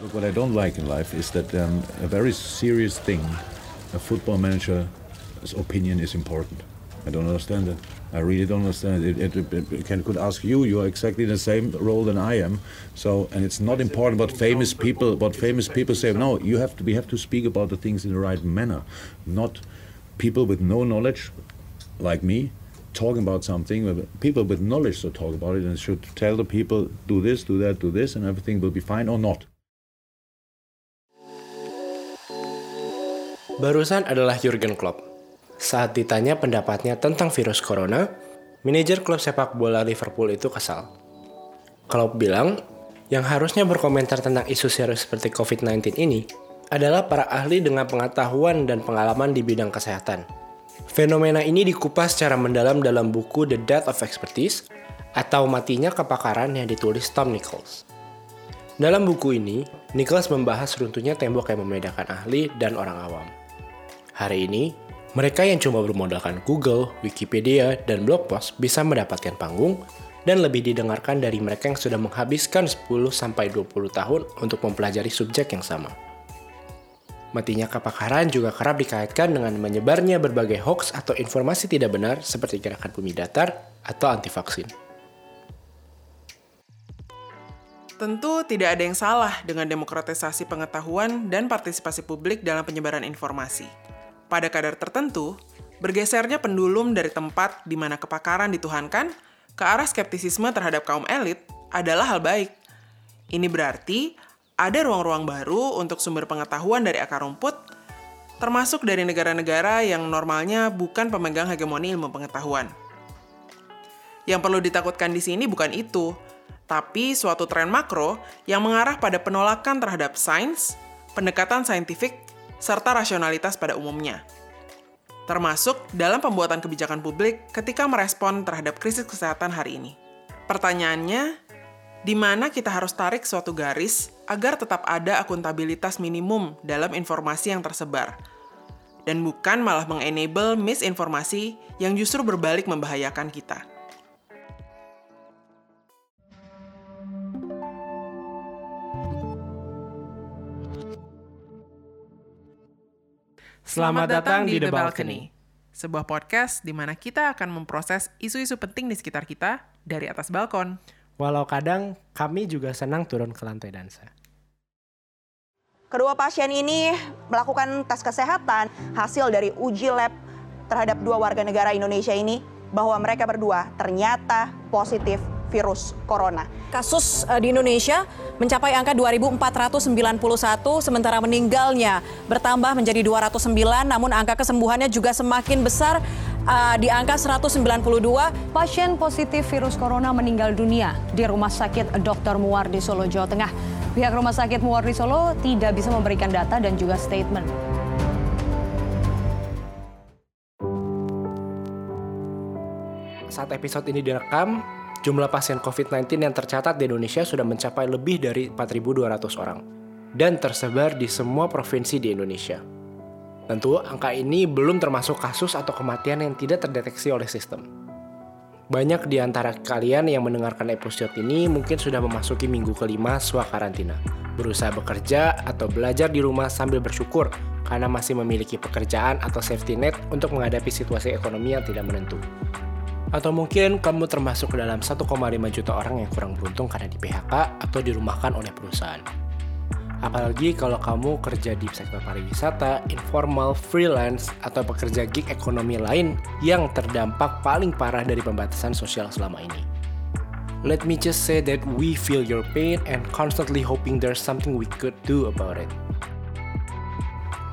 Look, what I don't like in life is that um, a very serious thing, a football manager's opinion is important. I don't understand it. I really don't understand it. It, it, it can, could ask you. You are exactly in the same role than I am. So, and it's not important what famous people, what famous people say. No, you have to. We have to speak about the things in the right manner, not people with no knowledge, like me, talking about something. People with knowledge should talk about it and should tell the people do this, do that, do this, and everything will be fine or not. Barusan adalah Jurgen Klopp. Saat ditanya pendapatnya tentang virus corona, manajer klub sepak bola Liverpool itu kesal. Klopp bilang, yang harusnya berkomentar tentang isu serius seperti COVID-19 ini adalah para ahli dengan pengetahuan dan pengalaman di bidang kesehatan. Fenomena ini dikupas secara mendalam dalam buku The Death of Expertise atau Matinya Kepakaran yang ditulis Tom Nichols. Dalam buku ini, Nichols membahas runtuhnya tembok yang membedakan ahli dan orang awam. Hari ini, mereka yang cuma bermodalkan Google, Wikipedia, dan blog post bisa mendapatkan panggung dan lebih didengarkan dari mereka yang sudah menghabiskan 10-20 tahun untuk mempelajari subjek yang sama. Matinya kepakaran juga kerap dikaitkan dengan menyebarnya berbagai hoax atau informasi tidak benar seperti gerakan bumi datar atau anti vaksin. Tentu tidak ada yang salah dengan demokratisasi pengetahuan dan partisipasi publik dalam penyebaran informasi pada kadar tertentu, bergesernya pendulum dari tempat di mana kepakaran dituhankan ke arah skeptisisme terhadap kaum elit adalah hal baik. Ini berarti ada ruang-ruang baru untuk sumber pengetahuan dari akar rumput, termasuk dari negara-negara yang normalnya bukan pemegang hegemoni ilmu pengetahuan. Yang perlu ditakutkan di sini bukan itu, tapi suatu tren makro yang mengarah pada penolakan terhadap sains, pendekatan saintifik, serta rasionalitas pada umumnya. Termasuk dalam pembuatan kebijakan publik ketika merespon terhadap krisis kesehatan hari ini. Pertanyaannya, di mana kita harus tarik suatu garis agar tetap ada akuntabilitas minimum dalam informasi yang tersebar, dan bukan malah mengenable misinformasi yang justru berbalik membahayakan kita. Selamat datang di The Balcony, sebuah podcast di mana kita akan memproses isu-isu penting di sekitar kita dari atas balkon. Walau kadang kami juga senang turun ke lantai dansa. Kedua pasien ini melakukan tes kesehatan hasil dari uji lab terhadap dua warga negara Indonesia ini bahwa mereka berdua ternyata positif virus corona. Kasus uh, di Indonesia mencapai angka 2.491, sementara meninggalnya bertambah menjadi 209, namun angka kesembuhannya juga semakin besar uh, di angka 192. Pasien positif virus corona meninggal dunia di Rumah Sakit Dr. Muwardi Solo, Jawa Tengah. Pihak Rumah Sakit Muwardi Solo tidak bisa memberikan data dan juga statement. Saat episode ini direkam, Jumlah pasien COVID-19 yang tercatat di Indonesia sudah mencapai lebih dari 4.200 orang dan tersebar di semua provinsi di Indonesia. Tentu, angka ini belum termasuk kasus atau kematian yang tidak terdeteksi oleh sistem. Banyak di antara kalian yang mendengarkan episode ini mungkin sudah memasuki minggu kelima swa karantina, berusaha bekerja atau belajar di rumah sambil bersyukur karena masih memiliki pekerjaan atau safety net untuk menghadapi situasi ekonomi yang tidak menentu. Atau mungkin kamu termasuk ke dalam 1,5 juta orang yang kurang beruntung karena di PHK atau dirumahkan oleh perusahaan. Apalagi kalau kamu kerja di sektor pariwisata, informal, freelance, atau pekerja gig ekonomi lain yang terdampak paling parah dari pembatasan sosial selama ini. Let me just say that we feel your pain and constantly hoping there's something we could do about it.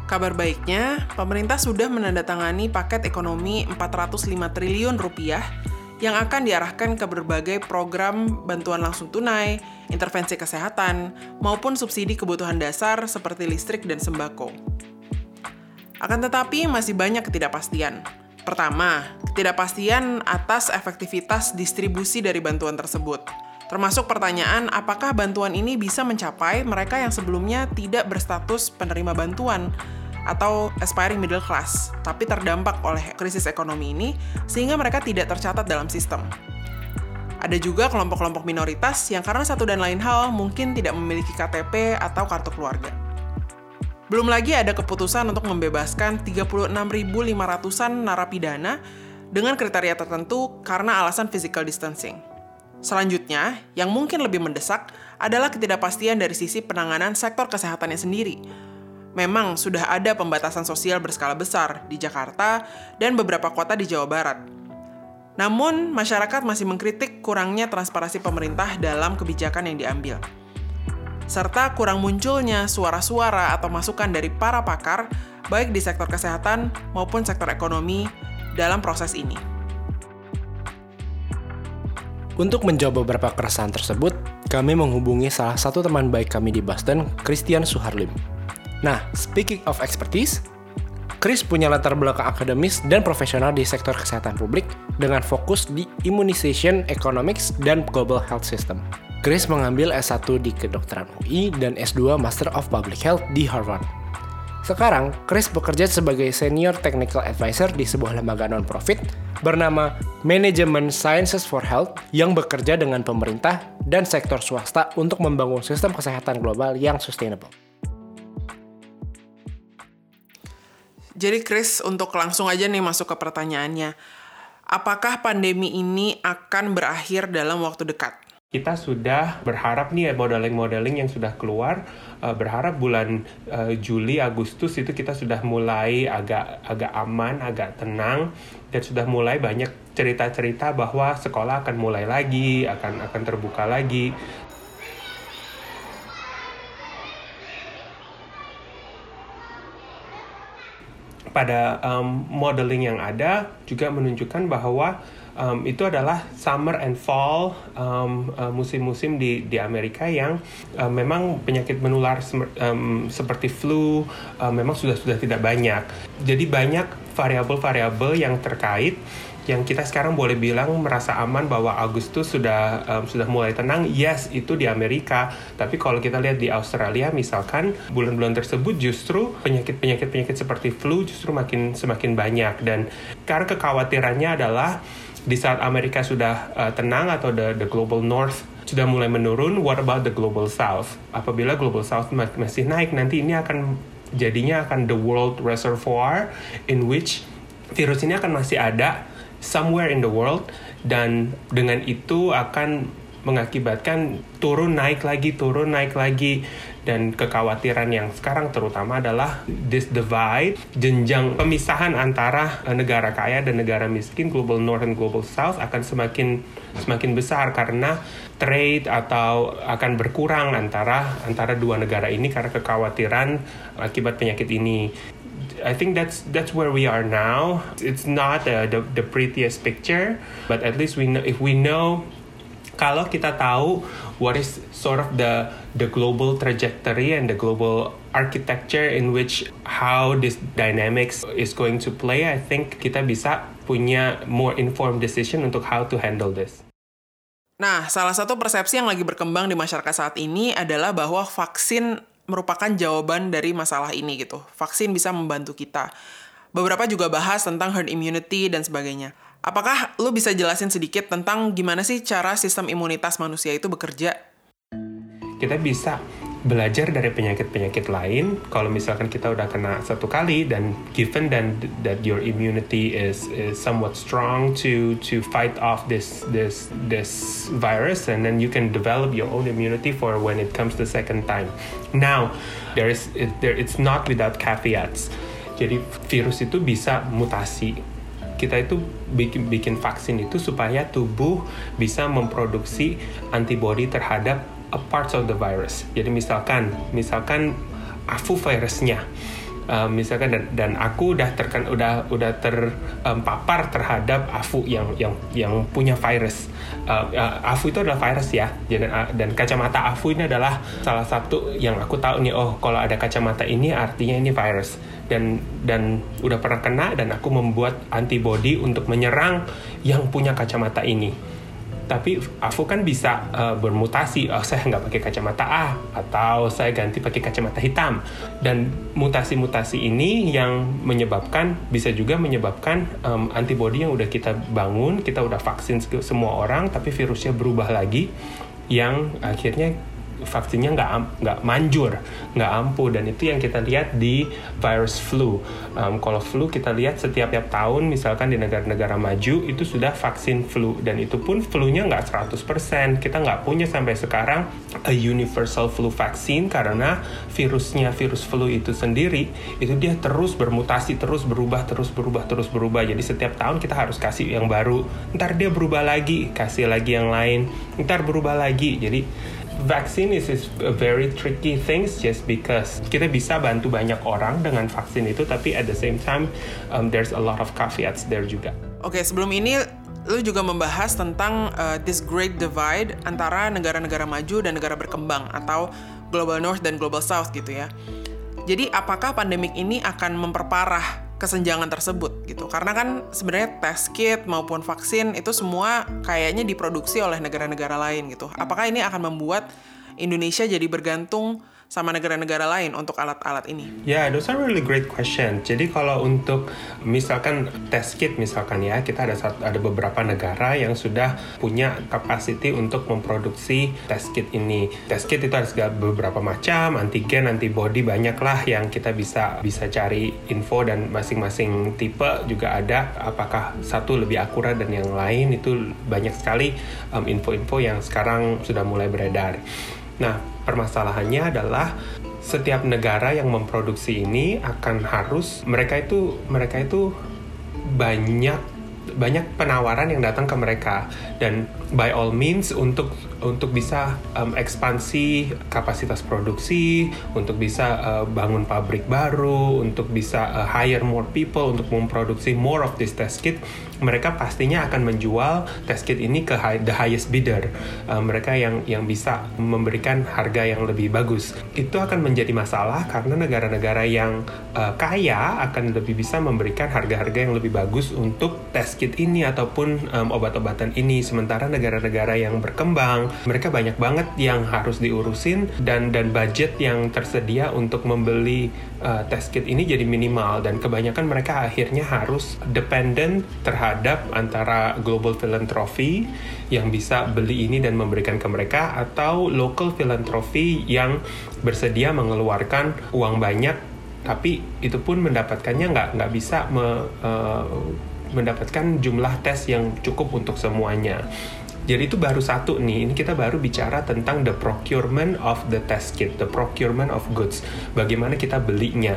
Kabar baiknya, pemerintah sudah menandatangani paket ekonomi 405 triliun rupiah yang akan diarahkan ke berbagai program bantuan langsung tunai, intervensi kesehatan, maupun subsidi kebutuhan dasar seperti listrik dan sembako. Akan tetapi masih banyak ketidakpastian. Pertama, ketidakpastian atas efektivitas distribusi dari bantuan tersebut. Termasuk pertanyaan apakah bantuan ini bisa mencapai mereka yang sebelumnya tidak berstatus penerima bantuan atau aspiring middle class, tapi terdampak oleh krisis ekonomi ini sehingga mereka tidak tercatat dalam sistem. Ada juga kelompok-kelompok minoritas yang karena satu dan lain hal mungkin tidak memiliki KTP atau kartu keluarga. Belum lagi ada keputusan untuk membebaskan 36.500-an narapidana dengan kriteria tertentu karena alasan physical distancing. Selanjutnya, yang mungkin lebih mendesak adalah ketidakpastian dari sisi penanganan sektor kesehatannya sendiri. Memang sudah ada pembatasan sosial berskala besar di Jakarta dan beberapa kota di Jawa Barat. Namun, masyarakat masih mengkritik kurangnya transparansi pemerintah dalam kebijakan yang diambil serta kurang munculnya suara-suara atau masukan dari para pakar, baik di sektor kesehatan maupun sektor ekonomi, dalam proses ini. Untuk menjawab beberapa keresahan tersebut, kami menghubungi salah satu teman baik kami di Boston, Christian Suharlim. Nah, speaking of expertise, Chris punya latar belakang akademis dan profesional di sektor kesehatan publik dengan fokus di immunization, economics, dan global health system. Chris mengambil S1 di kedokteran UI dan S2 Master of Public Health di Harvard. Sekarang, Chris bekerja sebagai Senior Technical Advisor di sebuah lembaga non-profit bernama Management Sciences for Health yang bekerja dengan pemerintah dan sektor swasta untuk membangun sistem kesehatan global yang sustainable. Jadi Chris, untuk langsung aja nih masuk ke pertanyaannya. Apakah pandemi ini akan berakhir dalam waktu dekat? Kita sudah berharap nih modeling-modeling yang sudah keluar uh, berharap bulan uh, Juli Agustus itu kita sudah mulai agak agak aman agak tenang dan sudah mulai banyak cerita-cerita bahwa sekolah akan mulai lagi akan akan terbuka lagi pada um, modeling yang ada juga menunjukkan bahwa um, itu adalah summer and fall um, uh, musim-musim di di Amerika yang uh, memang penyakit menular um, seperti flu uh, memang sudah sudah tidak banyak. Jadi banyak variabel-variabel yang terkait yang kita sekarang boleh bilang merasa aman bahwa Agustus sudah um, sudah mulai tenang. Yes, itu di Amerika. Tapi kalau kita lihat di Australia misalkan bulan-bulan tersebut justru penyakit-penyakit penyakit seperti flu justru makin semakin banyak dan karena kekhawatirannya adalah di saat Amerika sudah uh, tenang atau the, the global north sudah mulai menurun, what about the global south? Apabila global south masih naik, nanti ini akan jadinya akan the world reservoir in which virus ini akan masih ada somewhere in the world dan dengan itu akan mengakibatkan turun naik lagi turun naik lagi. Dan kekhawatiran yang sekarang terutama adalah this divide jenjang pemisahan antara eh, negara kaya dan negara miskin global north dan global south akan semakin semakin besar karena trade atau akan berkurang antara antara dua negara ini karena kekhawatiran akibat penyakit ini I think that's that's where we are now. It's not uh, the the prettiest picture, but at least we know if we know kalau kita tahu what is sort of the the global trajectory and the global architecture in which how this dynamics is going to play, I think kita bisa punya more informed decision untuk how to handle this. Nah, salah satu persepsi yang lagi berkembang di masyarakat saat ini adalah bahwa vaksin merupakan jawaban dari masalah ini gitu. Vaksin bisa membantu kita. Beberapa juga bahas tentang herd immunity dan sebagainya. Apakah lo bisa jelasin sedikit tentang gimana sih cara sistem imunitas manusia itu bekerja? Kita bisa belajar dari penyakit-penyakit lain. Kalau misalkan kita udah kena satu kali dan given dan that your immunity is, is somewhat strong to to fight off this this this virus, and then you can develop your own immunity for when it comes the second time. Now, there is it, there it's not without caveats. Jadi virus itu bisa mutasi kita itu bikin bikin vaksin itu supaya tubuh bisa memproduksi antibody terhadap parts of the virus. Jadi misalkan misalkan afu virusnya uh, misalkan dan, dan aku udah terkan udah udah terpapar um, terhadap afu yang yang yang punya virus. Uh, uh, afu itu adalah virus ya. Dan dan kacamata afu ini adalah salah satu yang aku tahu nih oh kalau ada kacamata ini artinya ini virus. Dan dan udah pernah kena dan aku membuat antibody untuk menyerang yang punya kacamata ini tapi aku kan bisa uh, bermutasi oh saya nggak pakai kacamata A atau saya ganti pakai kacamata hitam. Dan mutasi-mutasi ini yang menyebabkan bisa juga menyebabkan um, antibodi yang udah kita bangun kita udah vaksin semua orang tapi virusnya berubah lagi yang akhirnya vaksinnya nggak nggak manjur, nggak ampuh dan itu yang kita lihat di virus flu. Um, kalau flu kita lihat setiap tiap tahun misalkan di negara-negara maju itu sudah vaksin flu dan itu pun flu-nya nggak 100%. Kita nggak punya sampai sekarang a universal flu vaksin karena virusnya virus flu itu sendiri itu dia terus bermutasi, terus berubah, terus berubah, terus berubah. Jadi setiap tahun kita harus kasih yang baru. Ntar dia berubah lagi, kasih lagi yang lain. Ntar berubah lagi. Jadi vaksin is, is a very tricky things just because kita bisa bantu banyak orang dengan vaksin itu tapi at the same time um, there's a lot of caveats there juga. Oke, okay, sebelum ini lu juga membahas tentang uh, this great divide antara negara-negara maju dan negara berkembang atau global north dan global south gitu ya. Jadi apakah pandemik ini akan memperparah kesenjangan tersebut gitu. Karena kan sebenarnya test kit maupun vaksin itu semua kayaknya diproduksi oleh negara-negara lain gitu. Apakah ini akan membuat Indonesia jadi bergantung sama negara-negara lain untuk alat-alat ini? Ya, yeah, those are really great question. Jadi kalau untuk misalkan test kit misalkan ya, kita ada ada beberapa negara yang sudah punya capacity untuk memproduksi test kit ini. Test kit itu ada beberapa macam, antigen, antibody banyak lah yang kita bisa bisa cari info dan masing-masing tipe juga ada. Apakah satu lebih akurat dan yang lain itu banyak sekali um, info-info um, yang sekarang sudah mulai beredar. Nah, permasalahannya adalah setiap negara yang memproduksi ini akan harus mereka itu mereka itu banyak banyak penawaran yang datang ke mereka. Dan by all means untuk untuk bisa um, ekspansi kapasitas produksi, untuk bisa uh, bangun pabrik baru, untuk bisa uh, hire more people untuk memproduksi more of this test kit, mereka pastinya akan menjual test kit ini ke high, the highest bidder. Uh, mereka yang yang bisa memberikan harga yang lebih bagus. Itu akan menjadi masalah karena negara-negara yang uh, kaya akan lebih bisa memberikan harga-harga yang lebih bagus untuk test kit ini ataupun um, obat-obatan ini sementara negara-negara yang berkembang mereka banyak banget yang harus diurusin dan dan budget yang tersedia untuk membeli uh, test kit ini jadi minimal dan kebanyakan mereka akhirnya harus dependent terhadap antara global philanthropy yang bisa beli ini dan memberikan ke mereka atau local philanthropy yang bersedia mengeluarkan uang banyak tapi itu pun mendapatkannya nggak nggak bisa me, uh, mendapatkan jumlah tes yang cukup untuk semuanya. Jadi itu baru satu nih, ini kita baru bicara tentang the procurement of the test kit, the procurement of goods. Bagaimana kita belinya.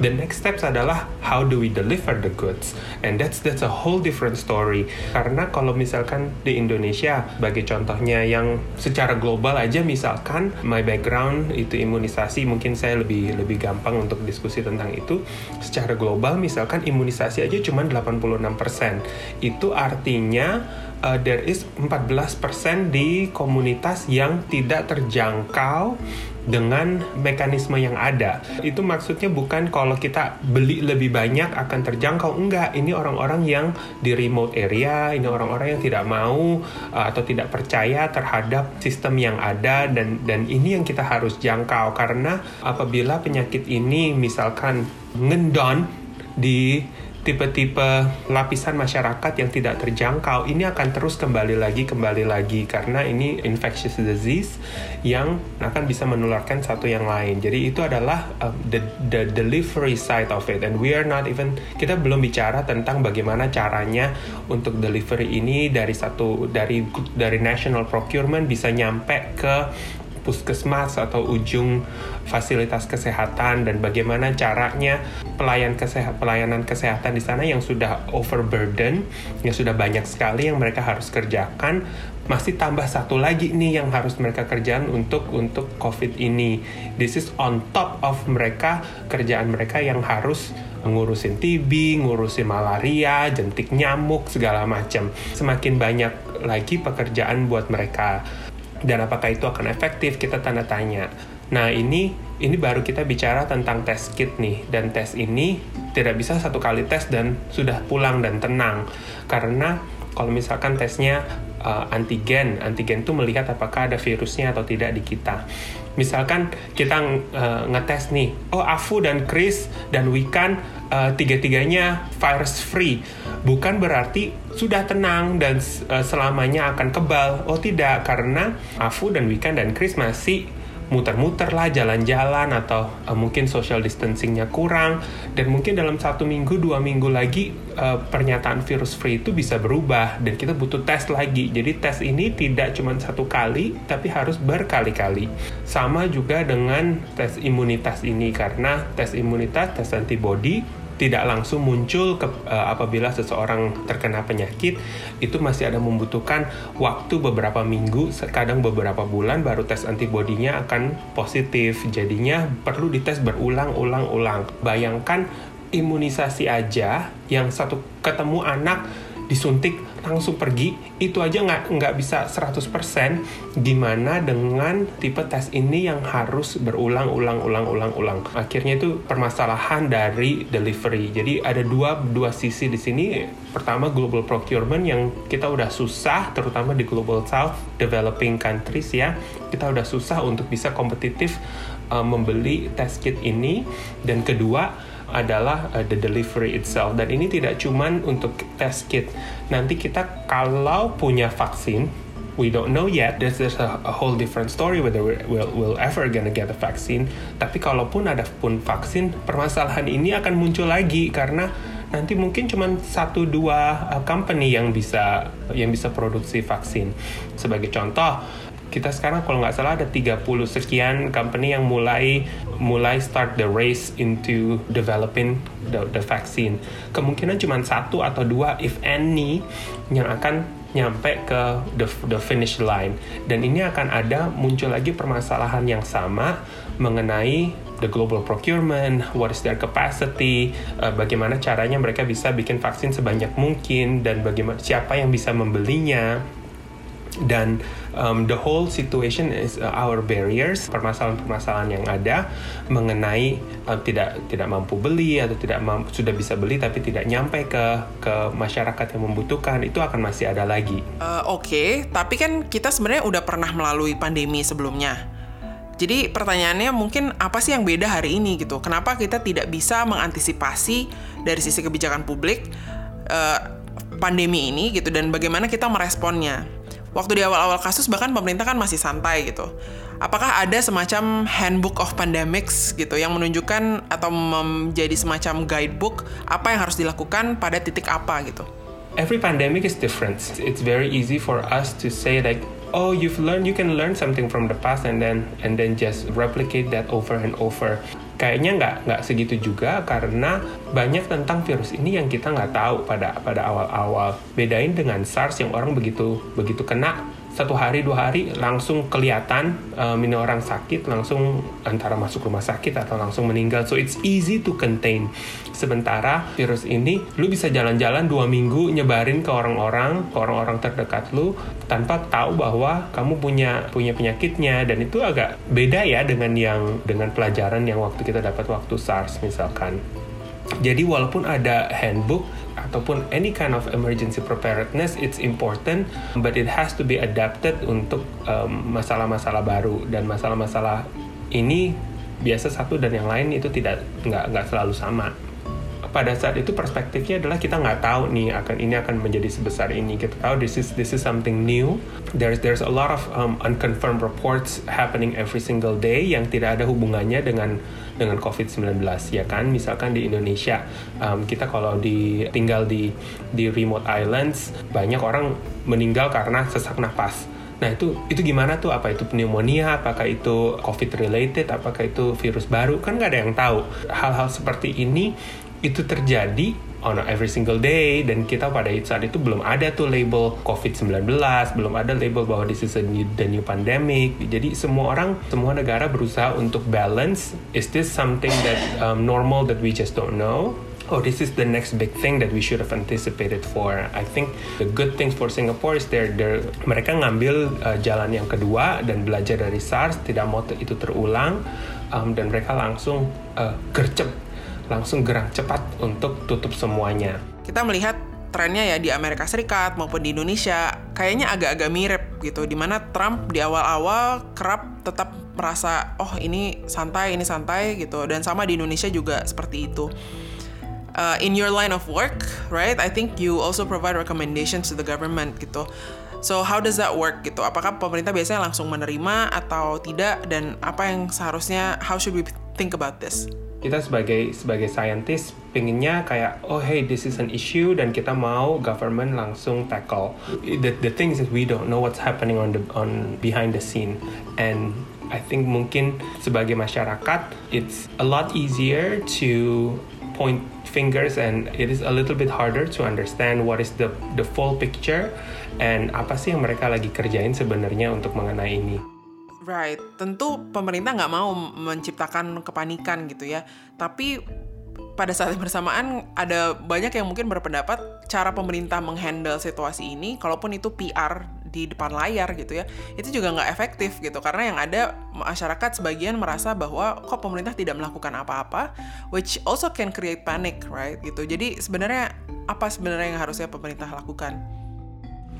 The next steps adalah how do we deliver the goods, and that's that's a whole different story. Karena kalau misalkan di Indonesia, sebagai contohnya yang secara global aja, misalkan my background itu imunisasi, mungkin saya lebih lebih gampang untuk diskusi tentang itu. Secara global, misalkan imunisasi aja cuma 86%. Itu artinya uh, there is 14% di komunitas yang tidak terjangkau dengan mekanisme yang ada. Itu maksudnya bukan kalau kita beli lebih banyak akan terjangkau. Enggak, ini orang-orang yang di remote area, ini orang-orang yang tidak mau uh, atau tidak percaya terhadap sistem yang ada dan dan ini yang kita harus jangkau karena apabila penyakit ini misalkan ngendon di tipe-tipe lapisan masyarakat yang tidak terjangkau ini akan terus kembali lagi kembali lagi karena ini infectious disease yang akan bisa menularkan satu yang lain. Jadi itu adalah uh, the the delivery side of it and we are not even kita belum bicara tentang bagaimana caranya untuk delivery ini dari satu dari dari national procurement bisa nyampe ke puskesmas atau ujung fasilitas kesehatan dan bagaimana caranya pelayan kesehat, pelayanan kesehatan di sana yang sudah overburden, yang sudah banyak sekali yang mereka harus kerjakan, masih tambah satu lagi nih yang harus mereka kerjakan untuk untuk COVID ini. This is on top of mereka kerjaan mereka yang harus ngurusin TB, ngurusin malaria, jentik nyamuk segala macam. Semakin banyak lagi pekerjaan buat mereka dan apakah itu akan efektif kita tanda tanya. Nah ini ini baru kita bicara tentang tes kit nih dan tes ini tidak bisa satu kali tes dan sudah pulang dan tenang karena kalau misalkan tesnya uh, antigen. Antigen itu melihat apakah ada virusnya atau tidak di kita. Misalkan kita uh, ngetes nih, oh Afu dan Chris dan Wikan uh, tiga-tiganya virus free, bukan berarti sudah tenang dan uh, selamanya akan kebal. Oh tidak, karena Afu dan Wikan dan Chris masih muter-muter lah jalan-jalan atau uh, mungkin social distancingnya kurang. Dan mungkin dalam satu minggu dua minggu lagi uh, pernyataan virus free itu bisa berubah dan kita butuh tes lagi. Jadi tes ini tidak cuma satu kali tapi harus berkali-kali. Sama juga dengan tes imunitas ini karena tes imunitas tes antibody tidak langsung muncul ke, uh, apabila seseorang terkena penyakit itu masih ada membutuhkan waktu beberapa minggu kadang beberapa bulan baru tes antibodinya akan positif. Jadinya perlu dites berulang-ulang-ulang. Bayangkan imunisasi aja yang satu ketemu anak disuntik langsung pergi itu aja nggak nggak bisa 100% gimana dengan tipe tes ini yang harus berulang-ulang-ulang-ulang-ulang akhirnya itu permasalahan dari delivery. Jadi ada dua dua sisi di sini. Pertama global procurement yang kita udah susah terutama di global south developing countries ya. Kita udah susah untuk bisa kompetitif uh, membeli test kit ini. Dan kedua adalah uh, the delivery itself dan ini tidak cuman untuk test kit. Nanti kita kalau punya vaksin we don't know yet. This is a, a whole different story whether we'll, we'll ever gonna get a vaccine. Tapi kalaupun ada pun vaksin, permasalahan ini akan muncul lagi karena nanti mungkin cuma satu dua uh, company yang bisa yang bisa produksi vaksin. Sebagai contoh, kita sekarang kalau nggak salah ada 30 sekian company yang mulai mulai start the race into developing the, the vaccine. Kemungkinan cuma satu atau dua if any yang akan nyampe ke the, the finish line dan ini akan ada muncul lagi permasalahan yang sama mengenai the global procurement, what is their capacity, uh, bagaimana caranya mereka bisa bikin vaksin sebanyak mungkin dan bagaimana siapa yang bisa membelinya dan um, the whole situation is uh, our barriers permasalahan-permasalahan yang ada mengenai uh, tidak tidak mampu beli atau tidak mampu, sudah bisa beli tapi tidak nyampe ke ke masyarakat yang membutuhkan itu akan masih ada lagi. Uh, Oke, okay. tapi kan kita sebenarnya udah pernah melalui pandemi sebelumnya. Jadi pertanyaannya mungkin apa sih yang beda hari ini gitu? Kenapa kita tidak bisa mengantisipasi dari sisi kebijakan publik uh, pandemi ini gitu dan bagaimana kita meresponnya? Waktu di awal-awal kasus bahkan pemerintah kan masih santai gitu. Apakah ada semacam handbook of pandemics gitu yang menunjukkan atau menjadi semacam guidebook apa yang harus dilakukan pada titik apa gitu? Every pandemic is different. It's very easy for us to say like oh you've learned you can learn something from the past and then and then just replicate that over and over kayaknya nggak nggak segitu juga karena banyak tentang virus ini yang kita nggak tahu pada pada awal-awal. Bedain dengan SARS yang orang begitu begitu kena satu hari dua hari langsung kelihatan um, ini orang sakit langsung antara masuk rumah sakit atau langsung meninggal. So it's easy to contain. Sementara virus ini lu bisa jalan-jalan dua minggu nyebarin ke orang-orang ke orang-orang terdekat lu tanpa tahu bahwa kamu punya punya penyakitnya. Dan itu agak beda ya dengan yang dengan pelajaran yang waktu kita dapat waktu SARS misalkan. Jadi walaupun ada handbook ataupun any kind of emergency preparedness it's important but it has to be adapted untuk masalah-masalah um, baru. Dan masalah-masalah ini biasa satu dan yang lain itu tidak nggak nggak selalu sama. Pada saat itu perspektifnya adalah kita nggak tahu nih akan ini akan menjadi sebesar ini kita tahu this is this is something new. There's there's a lot of um, unconfirmed reports happening every single day yang tidak ada hubungannya dengan dengan COVID-19 ya kan misalkan di Indonesia um, kita kalau di tinggal di di remote islands banyak orang meninggal karena sesak nafas Nah itu itu gimana tuh? Apa itu pneumonia? Apakah itu COVID related? Apakah itu virus baru? Kan nggak ada yang tahu. Hal-hal seperti ini itu terjadi on every single day dan kita pada saat itu belum ada tuh label COVID-19, belum ada label bahwa this is a new, the new pandemic. Jadi semua orang, semua negara berusaha untuk balance. Is this something that um, normal that we just don't know? oh this is the next big thing that we should have anticipated for. I think the good things for Singapore is they're, they're mereka ngambil uh, jalan yang kedua dan belajar dari SARS, tidak mau itu terulang um, dan mereka langsung uh, gercep langsung gerak cepat untuk tutup semuanya. Kita melihat trennya ya di Amerika Serikat maupun di Indonesia kayaknya agak-agak mirip gitu di mana Trump di awal-awal kerap tetap merasa oh ini santai ini santai gitu. Dan sama di Indonesia juga seperti itu. Uh, in your line of work right I think you also provide recommendations to the government gitu. So how does that work gitu? Apakah pemerintah biasanya langsung menerima atau tidak? Dan apa yang seharusnya how should we think about this kita sebagai sebagai scientist pengennya kayak oh hey this is an issue dan kita mau government langsung tackle the the thing is we don't know what's happening on the on behind the scene and I think mungkin sebagai masyarakat it's a lot easier to point fingers and it is a little bit harder to understand what is the the full picture and apa sih yang mereka lagi kerjain sebenarnya untuk mengenai ini. Right, tentu pemerintah nggak mau menciptakan kepanikan gitu ya. Tapi pada saat bersamaan ada banyak yang mungkin berpendapat cara pemerintah menghandle situasi ini, kalaupun itu PR di depan layar gitu ya, itu juga nggak efektif gitu. Karena yang ada masyarakat sebagian merasa bahwa kok pemerintah tidak melakukan apa-apa, which also can create panic, right? Gitu. Jadi sebenarnya apa sebenarnya yang harusnya pemerintah lakukan?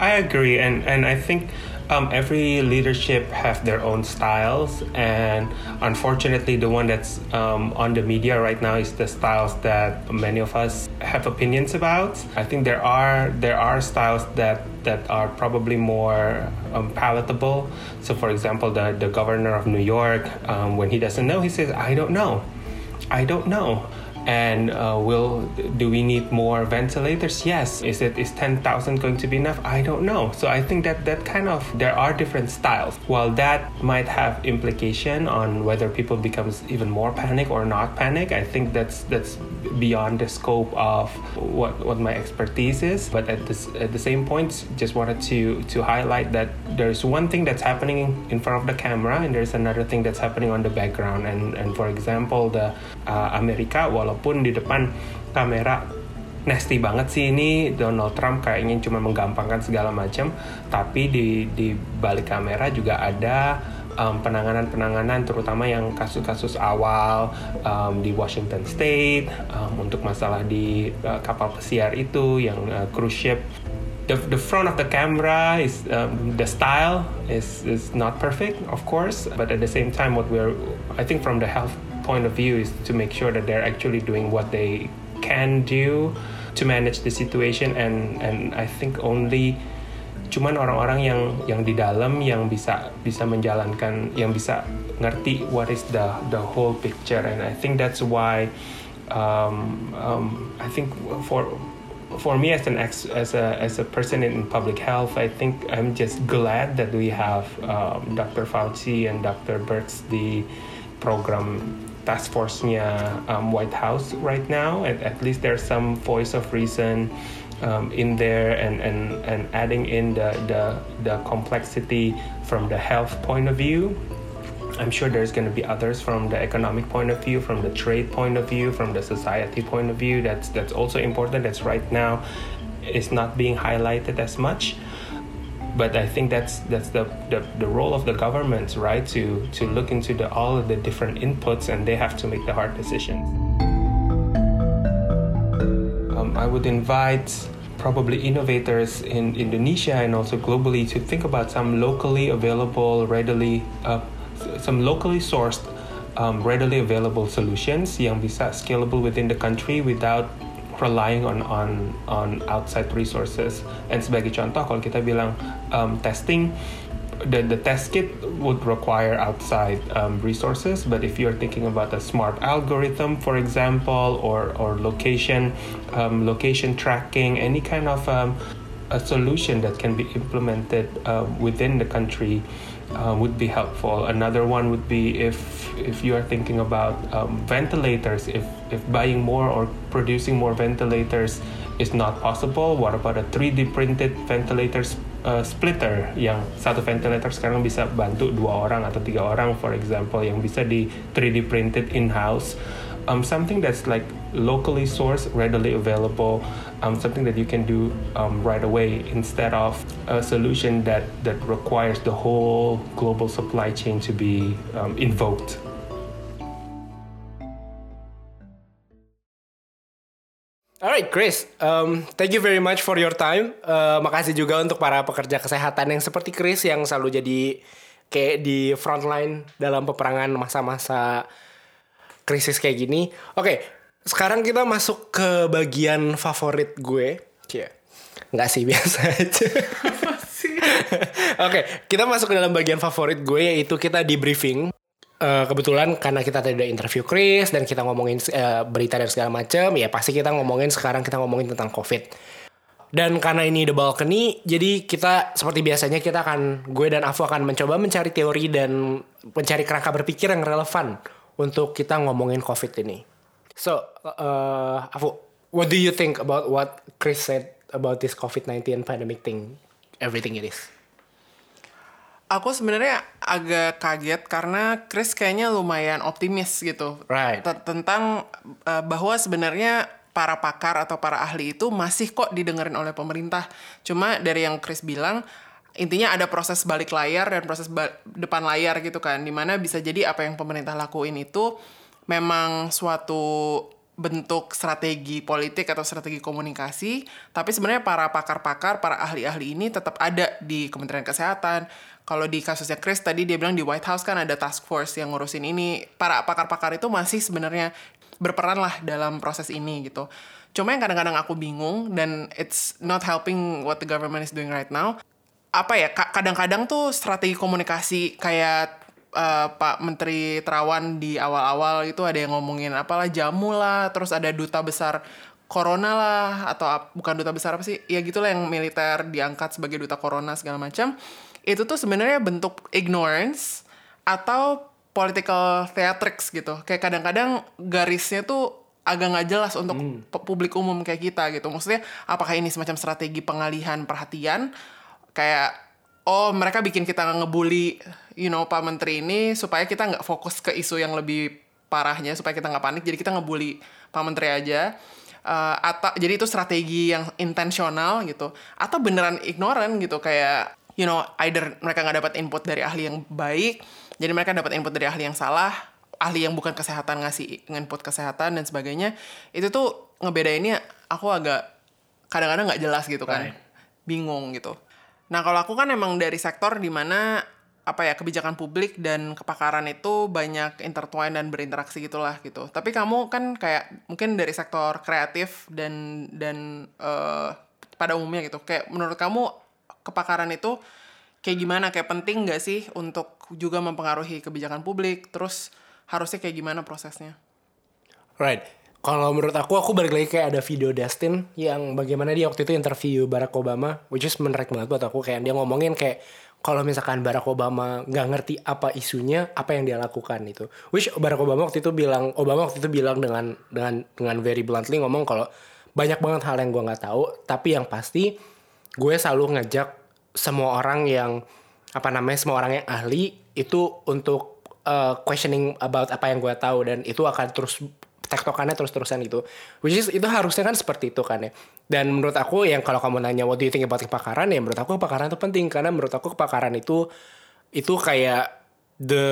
I agree, and and I think um, every leadership have their own styles, and unfortunately, the one that's um, on the media right now is the styles that many of us have opinions about. I think there are there are styles that that are probably more um, palatable. So, for example, the the governor of New York, um, when he doesn't know, he says, "I don't know, I don't know." And uh, will do we need more ventilators? Yes. Is it is 10000 going to be enough? I don't know. So i think that that kind of there are different styles. While that might have implication on whether people becomes even more panic or not panic i think that's that's beyond the scope of what what my expertise is. But at this at the same point just wanted to to highlight that there's one thing that's happening in front of the camera and there's another thing that's happening on the background. And and for example the uh, america while walaupun di depan kamera nasty banget sih ini. Donald Trump kayaknya cuma menggampangkan segala macam. Tapi di di balik kamera juga ada um, penanganan-penanganan terutama yang kasus-kasus awal um, di Washington State um, untuk masalah di uh, kapal pesiar itu yang uh, cruise ship. The, the front of the camera is um, the style is is not perfect of course but at the same time what we're I think from the health point of view is to make sure that they're actually doing what they can do to manage the situation and and I think only cuman orang-orang yang yang di dalam yang bisa bisa menjalankan yang bisa ngerti what is the the whole picture and I think that's why um, um, I think for for me as an ex, as a as a person in public health, I think I'm just glad that we have um, Dr. Fauci and Dr. Birx, the program task force-nya um, White House right now. At, at least there's some voice of reason um, in there and, and, and adding in the, the, the complexity from the health point of view. I'm sure there's going to be others from the economic point of view, from the trade point of view, from the society point of view. That's that's also important. That's right now is not being highlighted as much but I think that's that's the, the, the role of the government, right? To to look into the all of the different inputs, and they have to make the hard decisions. Um, I would invite probably innovators in Indonesia and also globally to think about some locally available, readily uh, some locally sourced, um, readily available solutions yang bisa scalable within the country without relying on on on outside resources. And sebagai contoh, kalau kita bilang um, testing, the the test kit would require outside um, resources. But if you're thinking about a smart algorithm, for example, or or location um, location tracking, any kind of um, a solution that can be implemented uh, within the country uh, would be helpful. Another one would be if if you are thinking about um, ventilators, if if buying more or producing more ventilators is not possible, what about a 3D printed ventilators uh, splitter yang satu ventilator sekarang bisa bantu dua orang atau tiga orang, for example, yang bisa di 3D printed in house. Um, something that's like locally sourced, readily available, um, something that you can do um, right away instead of a solution that, that requires the whole global supply chain to be um, invoked. Alright, Chris. Um, thank you very much for your time. Uh, makasih juga untuk para pekerja kesehatan yang seperti Chris yang selalu jadi kayak di frontline dalam peperangan masa-masa krisis kayak gini. Oke, sekarang kita masuk ke bagian favorit gue. Cie. Nggak sih, biasa aja. Oke, kita masuk ke dalam bagian favorit gue yaitu kita di briefing. Uh, kebetulan karena kita tadi udah interview Chris dan kita ngomongin uh, berita dan segala macam, ya pasti kita ngomongin sekarang kita ngomongin tentang COVID. Dan karena ini the balcony, jadi kita seperti biasanya kita akan gue dan Afu akan mencoba mencari teori dan mencari kerangka berpikir yang relevan untuk kita ngomongin COVID ini. So, uh, Afu, what do you think about what Chris said about this COVID-19 pandemic thing? Everything it is. Aku sebenarnya agak kaget karena Chris kayaknya lumayan optimis gitu. Right. Tentang uh, bahwa sebenarnya para pakar atau para ahli itu masih kok didengerin oleh pemerintah. Cuma dari yang Chris bilang intinya ada proses balik layar dan proses ba- depan layar gitu kan di mana bisa jadi apa yang pemerintah lakuin itu memang suatu bentuk strategi politik atau strategi komunikasi, tapi sebenarnya para pakar-pakar, para ahli-ahli ini tetap ada di Kementerian Kesehatan. Kalau di kasusnya Chris tadi dia bilang di White House kan ada task force yang ngurusin ini. Para pakar-pakar itu masih sebenarnya berperan lah dalam proses ini gitu. Cuma yang kadang-kadang aku bingung dan it's not helping what the government is doing right now. Apa ya, kadang-kadang tuh strategi komunikasi kayak uh, Pak Menteri Terawan di awal-awal itu ada yang ngomongin apalah jamu lah, terus ada duta besar corona lah atau bukan duta besar apa sih? Ya gitulah yang militer diangkat sebagai duta corona segala macam. Itu tuh sebenarnya bentuk ignorance atau political theatrics gitu. Kayak kadang-kadang garisnya tuh agak nggak jelas untuk hmm. publik umum kayak kita gitu. Maksudnya apakah ini semacam strategi pengalihan perhatian kayak oh mereka bikin kita ngebully you know Pak Menteri ini supaya kita nggak fokus ke isu yang lebih parahnya supaya kita nggak panik. Jadi kita ngebully Pak Menteri aja. Uh, atau jadi itu strategi yang intensional gitu. Atau beneran ignoran gitu kayak you know either mereka nggak dapat input dari ahli yang baik jadi mereka dapat input dari ahli yang salah ahli yang bukan kesehatan ngasih input kesehatan dan sebagainya. Itu tuh ngebedainnya aku agak kadang-kadang nggak jelas gitu kan. Right. bingung gitu nah kalau aku kan emang dari sektor di mana apa ya kebijakan publik dan kepakaran itu banyak intertwine dan berinteraksi gitulah gitu. Tapi kamu kan kayak mungkin dari sektor kreatif dan dan uh, pada umumnya gitu. Kayak menurut kamu kepakaran itu kayak gimana? Kayak penting nggak sih untuk juga mempengaruhi kebijakan publik? Terus harusnya kayak gimana prosesnya? Right. Kalau menurut aku, aku balik lagi kayak ada video Dustin yang bagaimana dia waktu itu interview Barack Obama, which is menarik banget buat aku. Kayak dia ngomongin kayak kalau misalkan Barack Obama nggak ngerti apa isunya, apa yang dia lakukan itu. Which Barack Obama waktu itu bilang, Obama waktu itu bilang dengan dengan dengan very bluntly ngomong kalau banyak banget hal yang gue nggak tahu, tapi yang pasti gue selalu ngajak semua orang yang apa namanya semua orang yang ahli itu untuk uh, questioning about apa yang gue tahu dan itu akan terus tektokannya terus-terusan gitu. Which is itu harusnya kan seperti itu kan ya. Dan menurut aku yang kalau kamu nanya what do you think about kepakaran ya menurut aku kepakaran itu penting karena menurut aku kepakaran itu itu kayak the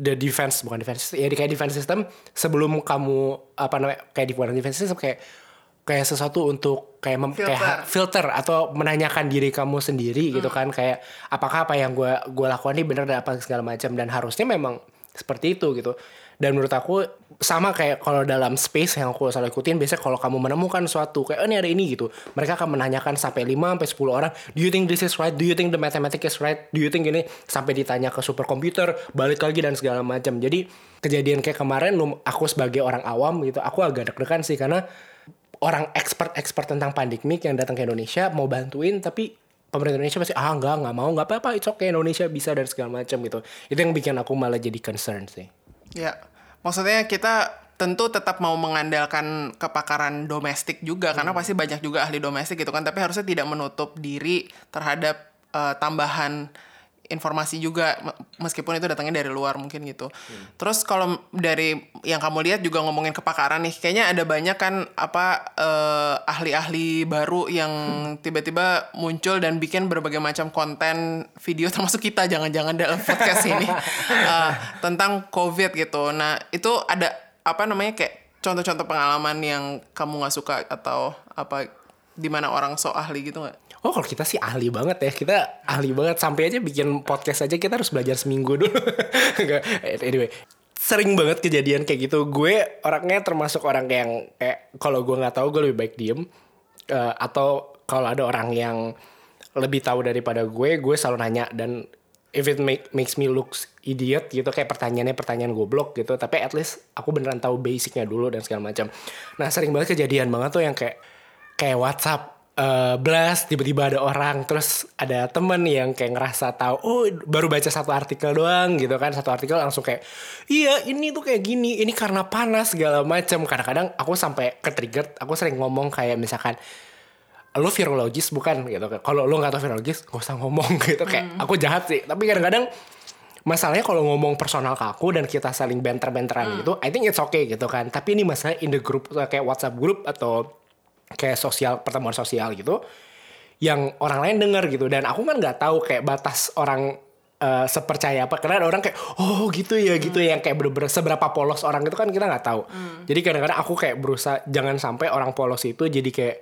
the defense bukan defense ya kayak defense system sebelum kamu apa namanya kayak di defense system kayak kayak sesuatu untuk kayak mem, filter. kayak filter atau menanyakan diri kamu sendiri hmm. gitu kan kayak apakah apa yang gue gue lakukan ini benar dan apa segala macam dan harusnya memang seperti itu gitu dan menurut aku sama kayak kalau dalam space yang aku selalu ikutin biasanya kalau kamu menemukan suatu kayak oh, ini ada ini gitu. Mereka akan menanyakan sampai 5 sampai 10 orang do you think this is right? Do you think the mathematics is right? Do you think ini? Sampai ditanya ke superkomputer balik lagi dan segala macam. Jadi kejadian kayak kemarin aku sebagai orang awam gitu aku agak deg-degan sih karena orang expert-expert tentang pandemik yang datang ke Indonesia mau bantuin tapi pemerintah Indonesia pasti ah enggak nggak mau nggak apa-apa it's okay Indonesia bisa dan segala macam gitu. Itu yang bikin aku malah jadi concern sih Ya, maksudnya kita tentu tetap mau mengandalkan kepakaran domestik juga hmm. karena pasti banyak juga ahli domestik gitu kan tapi harusnya tidak menutup diri terhadap uh, tambahan informasi juga meskipun itu datangnya dari luar mungkin gitu. Hmm. Terus kalau dari yang kamu lihat juga ngomongin kepakaran nih, kayaknya ada banyak kan apa uh, ahli-ahli baru yang hmm. tiba-tiba muncul dan bikin berbagai macam konten video termasuk kita jangan-jangan dalam podcast ini uh, tentang COVID gitu. Nah itu ada apa namanya kayak contoh-contoh pengalaman yang kamu nggak suka atau apa di mana orang so ahli gitu nggak? Oh kalau kita sih ahli banget ya. Kita ahli banget. Sampai aja bikin podcast aja Kita harus belajar seminggu dulu. Anyway Sering banget kejadian kayak gitu. Gue orangnya termasuk orang yang Kayak kalau gue gak tahu Gue lebih baik diem. Uh, Atau kalau ada orang yang Lebih tahu daripada gue Gue selalu nanya. Dan if it make, makes me look idiot gitu kayak pertanyaannya pertanyaan goblok gitu. Tapi at least aku beneran tahu basicnya dulu dan segala macam. Nah sering banget kejadian banget tuh yang kayak kayak WhatsApp uh, blast tiba-tiba ada orang terus ada temen yang kayak ngerasa tahu oh baru baca satu artikel doang gitu kan. Satu artikel langsung kayak iya ini tuh kayak gini ini karena panas segala macam kadang-kadang aku sampai ke trigger aku sering ngomong kayak misalkan lo virologis bukan? Gitu. Kalau lo nggak tahu virologis gak usah ngomong gitu. Kayak aku jahat sih. Tapi kadang-kadang masalahnya kalau ngomong personal ke aku dan kita saling banter-banteran gitu I think it's okay gitu kan. Tapi ini masalah in the group kayak WhatsApp group atau kayak sosial pertemuan sosial gitu yang orang lain denger gitu. Dan aku kan nggak tahu kayak batas orang uh, sepercaya apa. Karena ada orang kayak oh gitu ya gitu ya. Yang kayak bener-bener seberapa polos orang itu kan kita nggak tahu. Jadi kadang-kadang aku kayak berusaha jangan sampai orang polos itu jadi kayak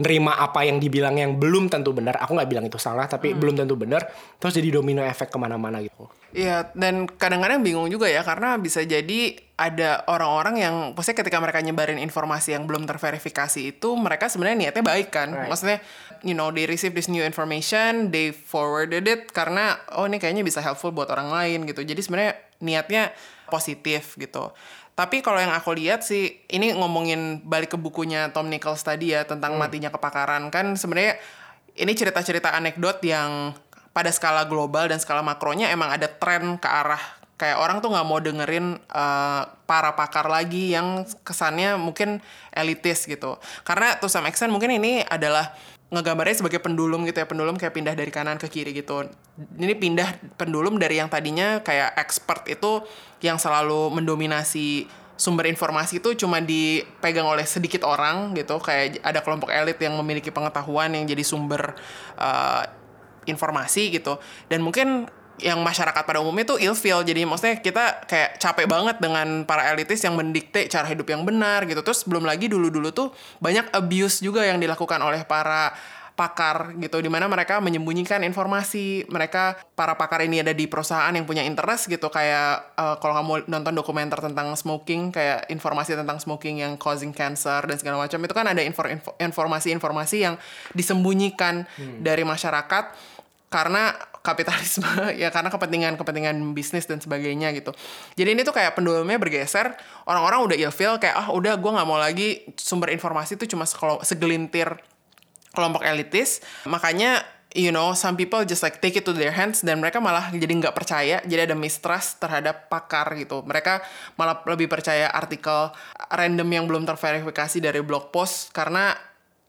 nerima apa yang dibilang yang belum tentu benar aku nggak bilang itu salah tapi belum tentu benar terus jadi domino efek ke mana-mana gitu Iya, dan kadang-kadang bingung juga ya karena bisa jadi ada orang-orang yang maksudnya ketika mereka nyebarin informasi yang belum terverifikasi itu mereka sebenarnya niatnya baik kan. Right. Maksudnya you know they receive this new information, they forwarded it karena oh ini kayaknya bisa helpful buat orang lain gitu. Jadi sebenarnya niatnya positif gitu. Tapi kalau yang aku lihat sih ini ngomongin balik ke bukunya Tom Nichols tadi ya tentang matinya kepakaran kan sebenarnya ini cerita-cerita anekdot yang pada skala global dan skala makronya emang ada tren ke arah kayak orang tuh nggak mau dengerin uh, para pakar lagi yang kesannya mungkin elitis gitu. Karena to some extent mungkin ini adalah ngegambarnya sebagai pendulum gitu ya pendulum kayak pindah dari kanan ke kiri gitu. Ini pindah pendulum dari yang tadinya kayak expert itu yang selalu mendominasi sumber informasi itu cuma dipegang oleh sedikit orang gitu. Kayak ada kelompok elit yang memiliki pengetahuan yang jadi sumber uh, informasi gitu. Dan mungkin yang masyarakat pada umumnya tuh ilfeel. Jadi maksudnya kita kayak capek banget dengan para elitis yang mendikte cara hidup yang benar gitu. Terus belum lagi dulu-dulu tuh banyak abuse juga yang dilakukan oleh para pakar gitu di mana mereka menyembunyikan informasi. Mereka para pakar ini ada di perusahaan yang punya interest gitu kayak uh, kalau kamu nonton dokumenter tentang smoking kayak informasi tentang smoking yang causing cancer dan segala macam itu kan ada informasi-informasi yang disembunyikan dari masyarakat karena kapitalisme ya karena kepentingan-kepentingan bisnis dan sebagainya gitu. Jadi ini tuh kayak pendulumnya bergeser, orang-orang udah ilfeel kayak ah udah gue nggak mau lagi sumber informasi itu cuma segelintir kelompok elitis. Makanya you know some people just like take it to their hands dan mereka malah jadi nggak percaya jadi ada mistrust terhadap pakar gitu mereka malah lebih percaya artikel random yang belum terverifikasi dari blog post karena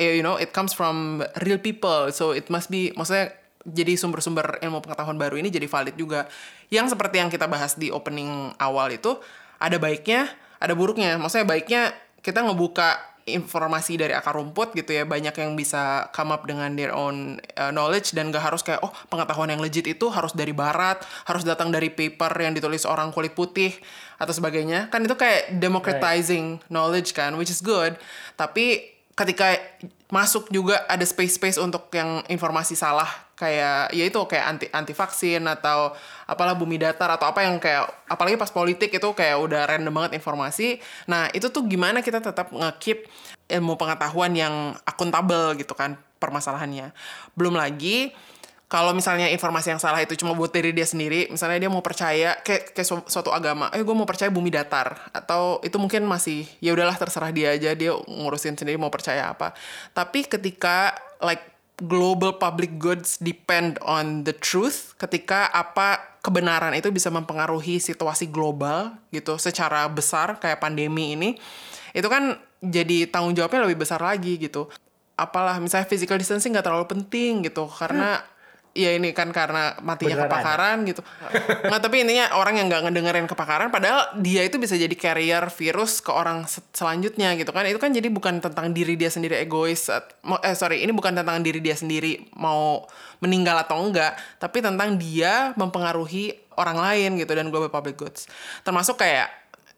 eh, you know it comes from real people so it must be maksudnya jadi sumber-sumber ilmu pengetahuan baru ini jadi valid juga. Yang seperti yang kita bahas di opening awal itu ada baiknya ada buruknya. Maksudnya baiknya kita ngebuka informasi dari akar rumput gitu ya. Banyak yang bisa come up dengan their own uh, knowledge dan gak harus kayak oh pengetahuan yang legit itu harus dari barat harus datang dari paper yang ditulis orang kulit putih atau sebagainya. Kan itu kayak democratizing knowledge kan which is good. Tapi ketika masuk juga ada space-space untuk yang informasi salah kayak ya itu kayak anti anti vaksin atau apalah bumi datar atau apa yang kayak apalagi pas politik itu kayak udah random banget informasi. Nah, itu tuh gimana kita tetap nge-keep ilmu pengetahuan yang akuntabel gitu kan permasalahannya. Belum lagi kalau misalnya informasi yang salah itu cuma buat diri dia sendiri, misalnya dia mau percaya kayak kayak su- suatu agama, eh gue mau percaya bumi datar atau itu mungkin masih ya udahlah terserah dia aja dia ngurusin sendiri mau percaya apa. Tapi ketika like global public goods depend on the truth, ketika apa kebenaran itu bisa mempengaruhi situasi global gitu secara besar kayak pandemi ini, itu kan jadi tanggung jawabnya lebih besar lagi gitu. Apalah misalnya physical distancing nggak terlalu penting gitu karena ya ini kan karena matinya Beneran. kepakaran gitu. Nggak, tapi intinya orang yang nggak ngedengerin kepakaran, padahal dia itu bisa jadi carrier virus ke orang se- selanjutnya gitu kan. Itu kan jadi bukan tentang diri dia sendiri egois. Eh sorry, ini bukan tentang diri dia sendiri mau meninggal atau enggak, tapi tentang dia mempengaruhi orang lain gitu dan global public goods. Termasuk kayak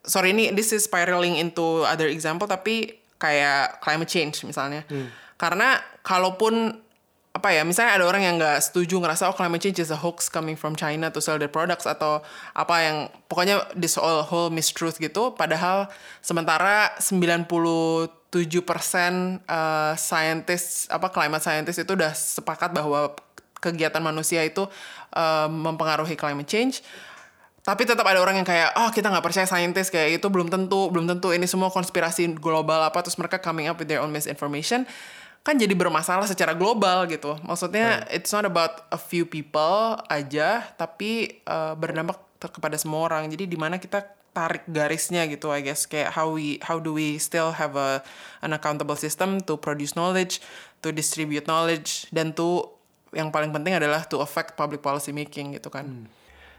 sorry ini this is spiraling into other example tapi kayak climate change misalnya. Karena kalaupun apa ya misalnya ada orang yang nggak setuju ngerasa oh climate change is a hoax coming from China to sell their products atau apa yang pokoknya this all whole mistruth gitu. Padahal sementara 97% uh, scientist apa climate scientist itu udah sepakat bahwa kegiatan manusia itu uh, mempengaruhi climate change. Tapi tetap ada orang yang kayak oh kita nggak percaya saintis kayak itu belum tentu belum tentu ini semua konspirasi global apa terus mereka coming up with their own misinformation kan jadi bermasalah secara global gitu. Maksudnya it's not about a few people aja tapi uh, berdampak kepada semua orang. Jadi di mana kita tarik garisnya gitu I guess. Kayak how we how do we still have a an accountable system to produce knowledge to distribute knowledge dan to yang paling penting adalah to affect public policy making gitu kan.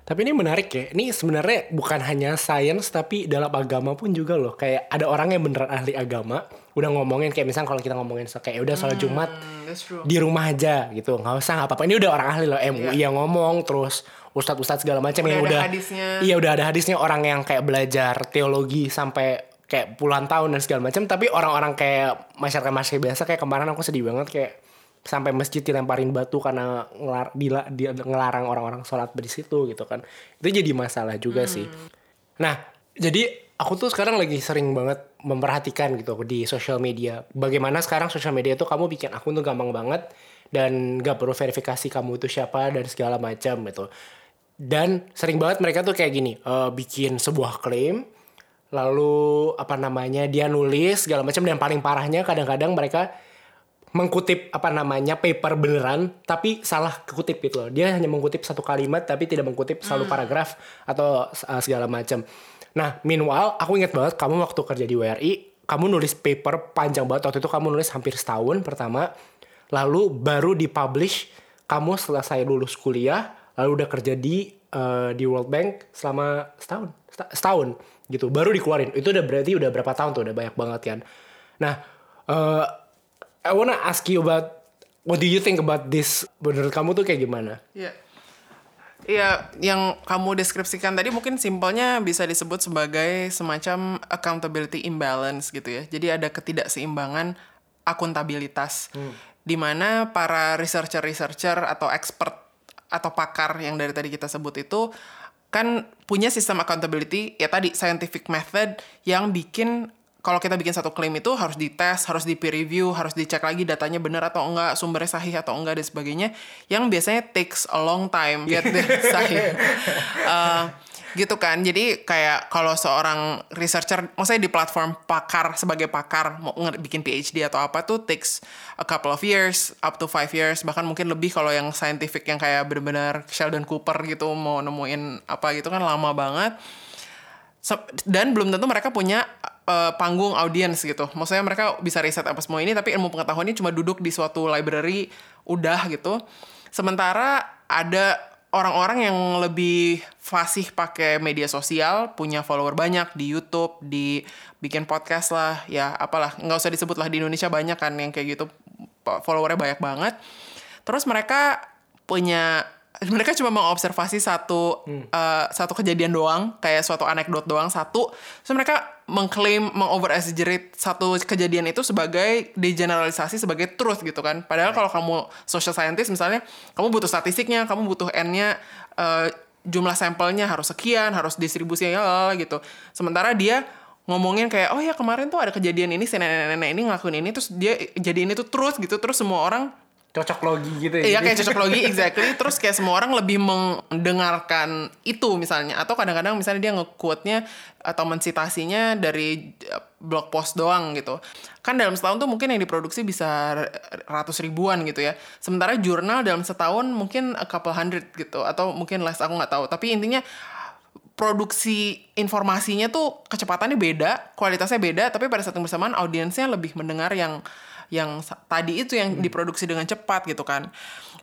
Tapi ini menarik ya. Ini sebenarnya bukan hanya sains tapi dalam agama pun juga loh. Kayak ada orang yang beneran ahli agama udah ngomongin kayak misalnya kalau kita ngomongin so, kayak udah sholat Jumat Hmm, di rumah aja gitu. nggak usah nggak apa-apa. Ini udah orang ahli loh MUI yang ngomong terus ustadz-ustadz segala macam yang udah hadisnya. Iya udah ada hadisnya orang yang kayak belajar teologi sampai kayak puluhan tahun dan segala macam tapi orang-orang kayak masyarakat masyarakat biasa kayak kemarin aku sedih banget kayak sampai masjid dilemparin batu karena ngelar, dila- dia ngelarang orang-orang sholat di situ gitu kan itu jadi masalah juga sih nah jadi aku tuh sekarang lagi sering banget memperhatikan gitu di sosial media bagaimana sekarang sosial media tuh kamu bikin akun tuh gampang banget dan gak perlu verifikasi kamu itu siapa dan segala macam gitu dan sering banget mereka tuh kayak gini eh, bikin sebuah klaim lalu apa namanya dia nulis segala macam dan paling parahnya kadang-kadang mereka mengkutip apa namanya paper beneran tapi salah kutip gitu loh. Dia hanya mengkutip satu kalimat tapi tidak mengkutip selalu paragraf atau uh, segala macam. Nah, meanwhile aku ingat banget kamu waktu kerja di WRI, kamu nulis paper panjang banget waktu itu kamu nulis hampir setahun pertama. Lalu baru dipublish kamu selesai lulus kuliah, lalu udah kerja di uh, di World Bank selama setahun, Seta- setahun gitu. Baru dikeluarin. Itu udah berarti udah berapa tahun tuh, udah banyak banget kan. Nah, uh, I wanna ask you about what do you think about this? Menurut kamu tuh kayak gimana? Iya. Iya, yang kamu deskripsikan tadi mungkin simpelnya bisa disebut sebagai semacam accountability imbalance gitu ya. Jadi ada ketidakseimbangan akuntabilitas di mana para researcher-researcher atau expert atau pakar yang dari tadi kita sebut itu kan punya sistem accountability ya tadi scientific method yang bikin kalau kita bikin satu klaim itu harus dites, harus di peer review, harus dicek lagi datanya benar atau enggak, sumbernya sahih atau enggak dan sebagainya. Yang biasanya takes a long time get the sahih. Uh, gitu kan. Jadi kayak kalau seorang researcher, maksudnya di platform pakar sebagai pakar mau bikin PhD atau apa tuh takes a couple of years, up to five years, bahkan mungkin lebih kalau yang scientific yang kayak benar-benar Sheldon Cooper gitu mau nemuin apa gitu kan lama banget. Dan belum tentu mereka punya uh, panggung audiens gitu. Maksudnya mereka bisa riset apa semua ini, tapi ilmu pengetahuannya cuma duduk di suatu library udah gitu. Sementara ada orang-orang yang lebih fasih pakai media sosial, punya follower banyak di YouTube, di bikin podcast lah, ya apalah, nggak usah disebut lah di Indonesia banyak kan yang kayak gitu, followernya banyak banget. Terus mereka punya mereka cuma mengobservasi satu eh, satu kejadian doang kayak suatu anekdot doang satu terus mereka mengklaim mengover exaggerate satu kejadian itu sebagai digeneralisasi sebagai truth gitu kan. Padahal kalau kamu social scientist misalnya kamu butuh statistiknya kamu butuh n-nya eh, jumlah sampelnya harus sekian harus distribusinya lalala gitu. Sementara dia ngomongin kayak oh ya kemarin tuh ada kejadian ini si nenek-nenek ini ngelakuin ini terus dia jadi ini tuh truth gitu. Terus semua orang Cocok logi gitu ya. Iya kayak cocok logi exactly terus kayak semua orang lebih mendengarkan itu misalnya atau kadang-kadang misalnya dia nge-quote-nya atau mensitasinya dari uh, blog post doang gitu. Kan dalam setahun tuh mungkin yang diproduksi bisa ratus ribuan gitu ya. Sementara jurnal dalam setahun mungkin a couple hundred gitu atau mungkin less aku nggak tahu. Tapi intinya produksi informasinya tuh kecepatannya beda, kualitasnya beda, tapi pada saat yang bersamaan audiensnya lebih mendengar yang yang tadi itu yang diproduksi dengan cepat gitu kan.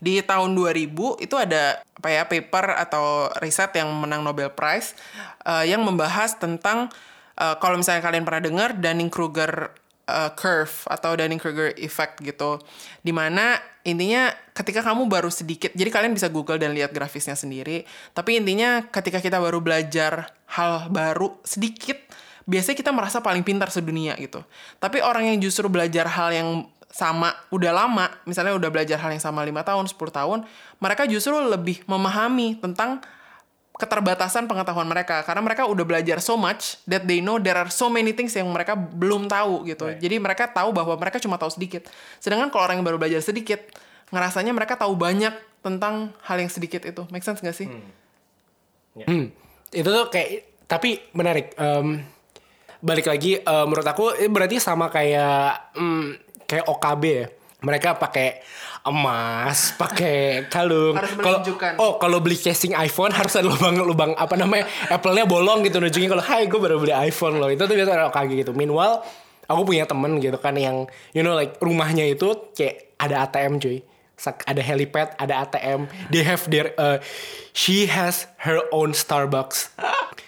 Di tahun 2000 itu ada apa ya paper atau riset yang menang Nobel Prize eh, yang membahas tentang eh, kalau misalnya kalian pernah dengar Dunning-Kruger uh, curve atau Dunning-Kruger effect gitu. Di mana intinya ketika kamu baru sedikit, jadi kalian bisa Google dan lihat grafisnya sendiri. Tapi intinya ketika kita baru belajar hal baru sedikit, biasanya kita merasa paling pintar sedunia gitu. Tapi orang yang justru belajar hal yang sama udah lama, misalnya udah belajar hal yang sama lima tahun, 10 tahun, mereka justru lebih memahami tentang keterbatasan pengetahuan mereka karena mereka udah belajar so much that they know there are so many things yang mereka belum tahu gitu. Right. Jadi mereka tahu bahwa mereka cuma tahu sedikit. Sedangkan kalau orang yang baru belajar sedikit, ngerasanya mereka tahu banyak tentang hal yang sedikit itu. Make sense gak sih? Hmm. Yeah. Hmm. Itu tuh kayak tapi menarik. Um, balik lagi uh, menurut aku berarti sama kayak um, kayak OKB ya. Mereka pakai emas, pakai kalung. Kalau oh kalau beli casing iPhone harus ada lubang lubang apa namanya Apple-nya bolong gitu nunjukin kalau Hai gue baru beli iPhone loh itu tuh biasa orang kayak gitu. Meanwhile aku punya temen gitu kan yang you know like rumahnya itu kayak ada ATM cuy ada helipad, ada ATM, they have their uh, she has her own Starbucks.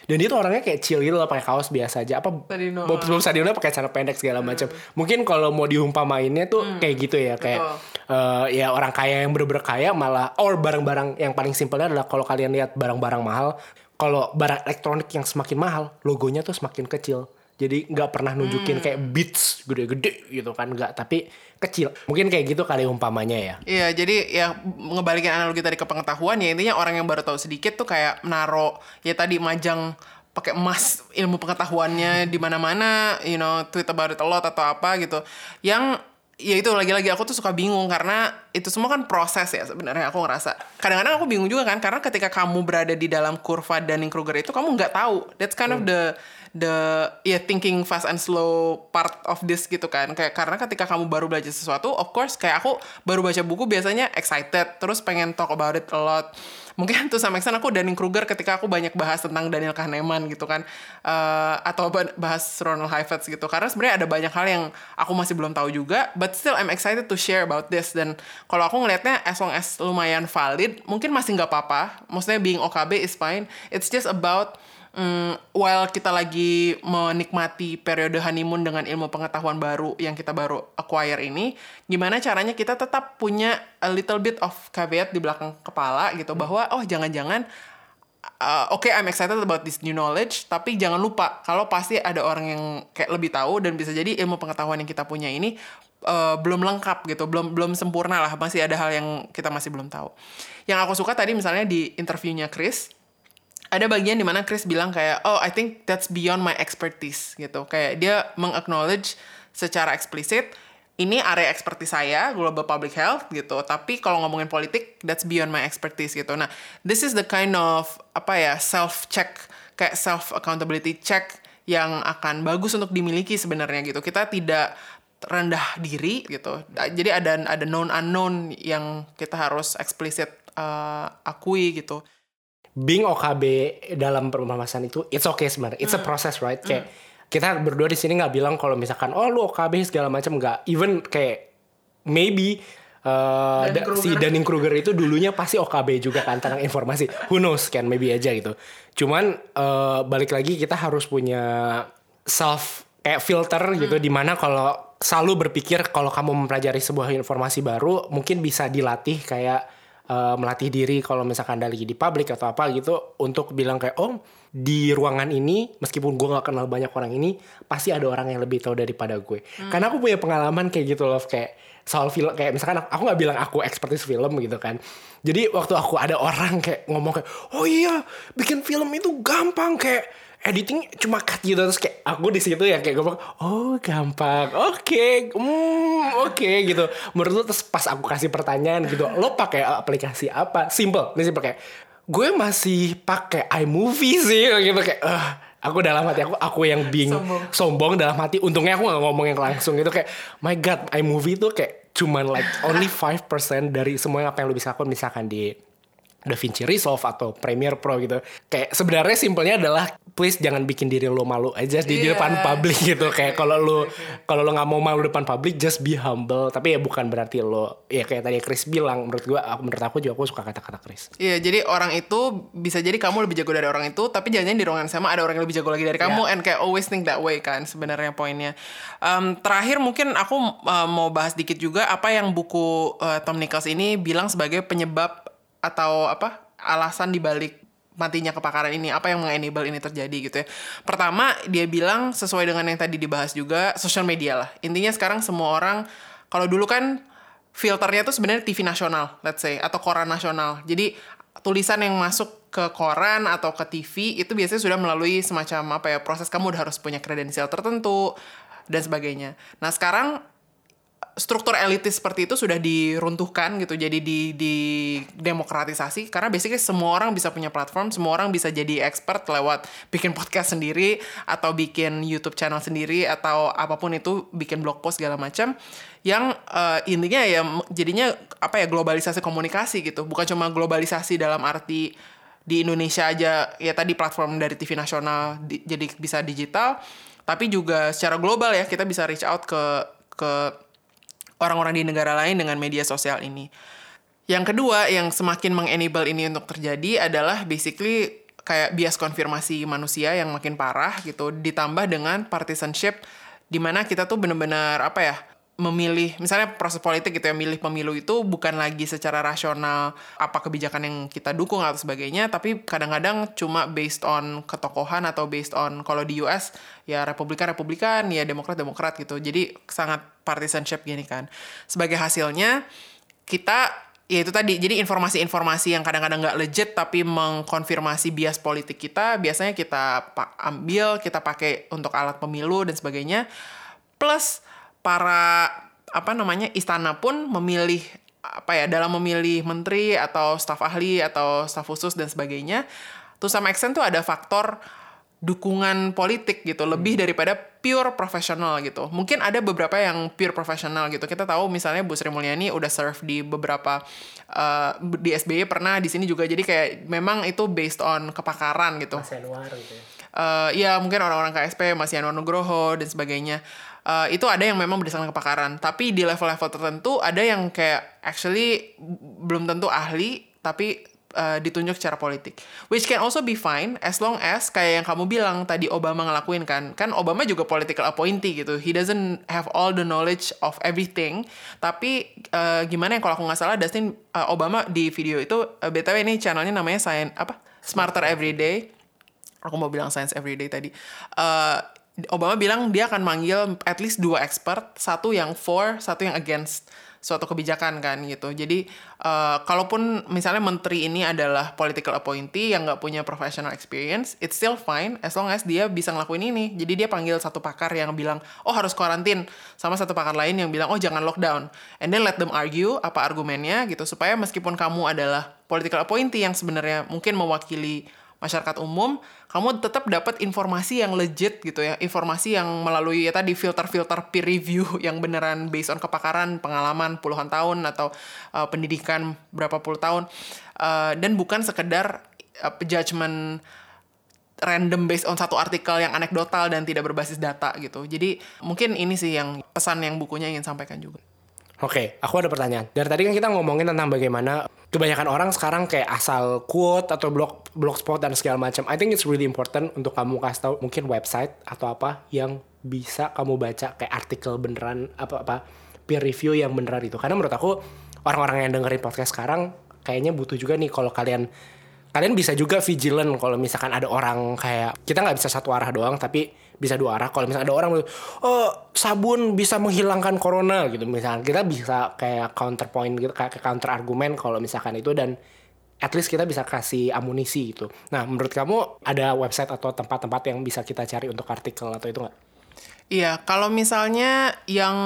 Dan dia tuh orangnya kayak chill gitu loh pakai kaos biasa aja. Apa sebelum Sadiono pakai cara pendek segala macam. Hmm. Mungkin kalau mau diumpamainnya tuh hmm. kayak gitu ya kayak uh, ya orang kaya yang bener-bener kaya malah or barang-barang yang paling simpelnya adalah kalau kalian lihat barang-barang mahal, kalau barang elektronik yang semakin mahal, logonya tuh semakin kecil jadi nggak pernah nunjukin hmm. kayak beats gede-gede gitu kan nggak. Tapi kecil. Mungkin kayak gitu kali umpamanya ya. Iya jadi ya ngebalikin analogi tadi ke pengetahuan ya intinya orang yang baru tahu sedikit tuh kayak naro ya tadi majang pakai emas ilmu pengetahuannya di mana-mana you know tweet about it a lot atau apa gitu. Yang ya itu lagi-lagi aku tuh suka bingung karena itu semua kan proses ya sebenarnya aku ngerasa. Kadang-kadang aku bingung juga kan karena ketika kamu berada di dalam kurva Dunning Kruger itu kamu nggak tahu. That's kind hmm. of the the ya yeah, thinking fast and slow part of this gitu kan. Kayak karena ketika kamu baru belajar sesuatu of course kayak aku baru baca buku biasanya excited terus pengen talk about it a lot. Mungkin tuh sama extent aku Dunning Kruger ketika aku banyak bahas tentang Daniel Kahneman gitu kan. Uh, atau bahas Ronald Heifetz gitu. Karena sebenarnya ada banyak hal yang aku masih belum tahu juga but still I'm excited to share about this. Dan kalau aku ngelihatnya as long as lumayan valid mungkin masih nggak apa-apa. Maksudnya being OKB is fine. It's just about um, while kita lagi menikmati periode honeymoon dengan ilmu pengetahuan baru yang kita baru acquire ini, gimana caranya kita tetap punya a little bit of caveat di belakang kepala gitu bahwa oh jangan-jangan uh, oke okay, I'm excited about this new knowledge, tapi jangan lupa kalau pasti ada orang yang kayak lebih tahu dan bisa jadi ilmu pengetahuan yang kita punya ini uh, belum lengkap gitu, belum belum sempurna lah, masih ada hal yang kita masih belum tahu. Yang aku suka tadi misalnya di interviewnya Chris, ada bagian di mana Chris bilang kayak oh I think that's beyond my expertise gitu. Kayak dia mengacknowledge secara eksplisit ini area expertise saya global public health gitu. Tapi kalau ngomongin politik that's beyond my expertise gitu. Nah this is the kind of apa ya self check kayak self accountability check yang akan bagus untuk dimiliki sebenarnya gitu. Kita tidak rendah diri gitu. Jadi ada ada known unknown yang kita harus eksplisit uh, akui gitu being OKB dalam pembahasan itu it's okay sebenarnya it's a hmm. process right kayak mm. kita berdua di sini nggak bilang kalau misalkan oh lu OKB segala macam nggak even kayak maybe Uh, da, si Dunning Kruger itu dulunya pasti OKB juga kan tentang informasi. Who knows kan maybe aja gitu. Cuman uh, balik lagi kita harus punya self kayak filter hmm. gitu di mana kalau selalu berpikir kalau kamu mempelajari sebuah informasi baru mungkin bisa dilatih kayak uh, melatih diri kalau misalkan ada lagi di publik atau apa gitu untuk bilang kayak oh di ruangan ini meskipun gue nggak kenal banyak orang ini pasti ada orang yang lebih tahu daripada gue hmm. karena aku punya pengalaman kayak gitu loh kayak soal film kayak misalkan aku nggak bilang aku ekspertis film gitu kan jadi waktu aku ada orang kayak ngomong kayak oh iya bikin film itu gampang kayak editing cuma cut gitu terus kayak aku di situ ya kayak gue oh gampang oke okay. hmm oke okay, gitu menurut lo terus pas aku kasih pertanyaan gitu lo pakai aplikasi apa simple ini simple kayak gue masih pakai iMovie sih gitu kayak uh, aku dalam hati aku aku yang bing sombong. sombong dalam hati untungnya aku gak ngomong yang langsung gitu kayak my god iMovie tuh kayak cuman like only 5% dari semua yang apa yang lo bisa lakukan misalkan di DaVinci Resolve atau Premiere Pro gitu. Kayak sebenarnya simpelnya adalah please jangan bikin diri lo malu aja di, Iya. depan publik gitu. Kayak kalau lo kalau lo nggak mau malu depan publik just be humble. Tapi ya bukan berarti lo ya kayak tadi Chris bilang menurut gua aku- menurut aku juga aku suka kata-kata Chris. Iya, jadi orang itu bisa jadi kamu lebih jago dari orang itu, tapi jangan di ruangan sama ada orang yang lebih jago lagi dari kamu, and kayak always think that way kan sebenarnya poinnya. Em, terakhir mungkin aku eh, mau bahas dikit juga apa yang buku eh, Tom Nichols ini bilang sebagai penyebab atau apa alasan dibalik matinya kebakaran ini apa yang mengenable ini terjadi gitu ya pertama dia bilang sesuai dengan yang tadi dibahas juga social media lah intinya sekarang semua orang kalau dulu kan filternya tuh sebenarnya TV nasional, let's say, atau koran nasional. Jadi tulisan yang masuk ke koran atau ke TV itu biasanya sudah melalui semacam apa ya proses kamu udah harus punya kredensial tertentu dan sebagainya. Nah sekarang struktur elitis seperti itu sudah diruntuhkan gitu. Jadi di di demokratisasi karena basically semua orang bisa punya platform semua orang bisa jadi expert lewat bikin podcast sendiri atau bikin YouTube channel sendiri atau apa pun itu bikin blog post segala macam yang eh, intinya ya jadinya apa ya globalisasi komunikasi gitu. Bukan cuma globalisasi dalam arti di Indonesia aja ya tadi platform dari TV nasional di- jadi bisa digital tapi juga secara global ya kita bisa reach out ke ke orang-orang di negara lain dengan media sosial ini. Yang kedua yang semakin mengenable ini untuk terjadi adalah basically kayak bias konfirmasi manusia yang makin parah gitu ditambah dengan partisanship di mana kita tuh bener-bener apa ya memilih misalnya proses politik gitu ya milih pemilu itu bukan lagi secara rasional apa kebijakan yang kita dukung atau sebagainya tapi kadang-kadang cuma based on ketokohan atau based on kalau di US ya Republikan Republikan ya Demokrat Demokrat gitu. Jadi sangat partisanship gini kan. Sebagai hasilnya kita ya itu tadi jadi informasi-informasi yang kadang-kadang nggak legit tapi mengkonfirmasi bias politik kita biasanya kita ambil kita pakai untuk alat pemilu dan sebagainya plus para apa namanya istana pun memilih apa ya dalam memilih menteri atau staf ahli atau staf khusus dan sebagainya to some extent tuh ada faktor dukungan politik gitu lebih daripada pure profesional gitu. Mungkin ada beberapa yang pure profesional gitu. Kita tahu misalnya Bu Sri Mulyani udah serve di beberapa eh, di SBY pernah di sini juga. Jadi kayak memang itu based on kepakaran gitu. Mas Anwar gitu ya. Eh ya mungkin orang-orang KSP Mas Yanwar Nugroho dan sebagainya. Eh, itu ada yang memang berdasarkan kepakaran. Tapi di level-level tertentu ada yang kayak actually belum tentu ahli tapi eh, ditunjuk secara politik. Which can also be fine as long as kayak yang kamu bilang tadi Obama ngelakuin kan. Kan Obama juga political appointee gitu. He doesn't have all the knowledge of everything. Tapi eh, gimana yang kalau aku nggak salah Dustin eh, Obama di video itu eh, btw ini channelnya namanya Science apa? Smarter Everyday aku mau bilang science everyday tadi. Eh, Obama bilang dia akan manggil at least dua expert satu yang for satu yang against suatu kebijakan kan gitu. Jadi eh, kalaupun misalnya menteri ini adalah political appointee yang nggak punya professional experience it's still fine as long as dia bisa ngelakuin ini. Jadi dia panggil satu pakar yang bilang oh harus karantin sama satu pakar lain yang bilang oh jangan lockdown. And then let them argue apa argumennya gitu supaya meskipun kamu adalah political appointee yang sebenarnya mungkin mewakili masyarakat umum, kamu tetap dapat informasi yang legit gitu ya, informasi yang melalui ya tadi filter-filter peer review yang beneran based on kepakaran, pengalaman puluhan tahun atau uh, pendidikan berapa puluh tahun, Uh, dan bukan sekedar uh, judgment random based on satu artikel yang anekdotal dan tidak berbasis data gitu. Jadi mungkin ini sih yang pesan yang bukunya ingin sampaikan juga. Oke, aku ada pertanyaan. Dari tadi kan kita ngomongin tentang bagaimana kebanyakan orang sekarang kayak asal quote atau blog blogspot dan segala macam. I think it's really important untuk kamu kasih tahu mungkin website atau apa yang bisa kamu baca kayak artikel beneran apa apa peer review yang beneran itu. Karena menurut aku orang-orang yang dengerin podcast sekarang kayaknya butuh juga nih kalau kalian kalian bisa juga vigilant kalau misalkan ada orang kayak kita nggak bisa satu arah doang tapi bisa dua arah. Kalau misalkan ada orang oh sabun bisa menghilangkan corona gitu. Misalkan kita bisa kayak counterpoint gitu kayak counter argumen kalau misalkan itu dan at least kita bisa kasih amunisi gitu. Nah menurut kamu ada website atau tempat-tempat yang bisa kita cari untuk artikel atau itu nggak? Iya, kalau misalnya yang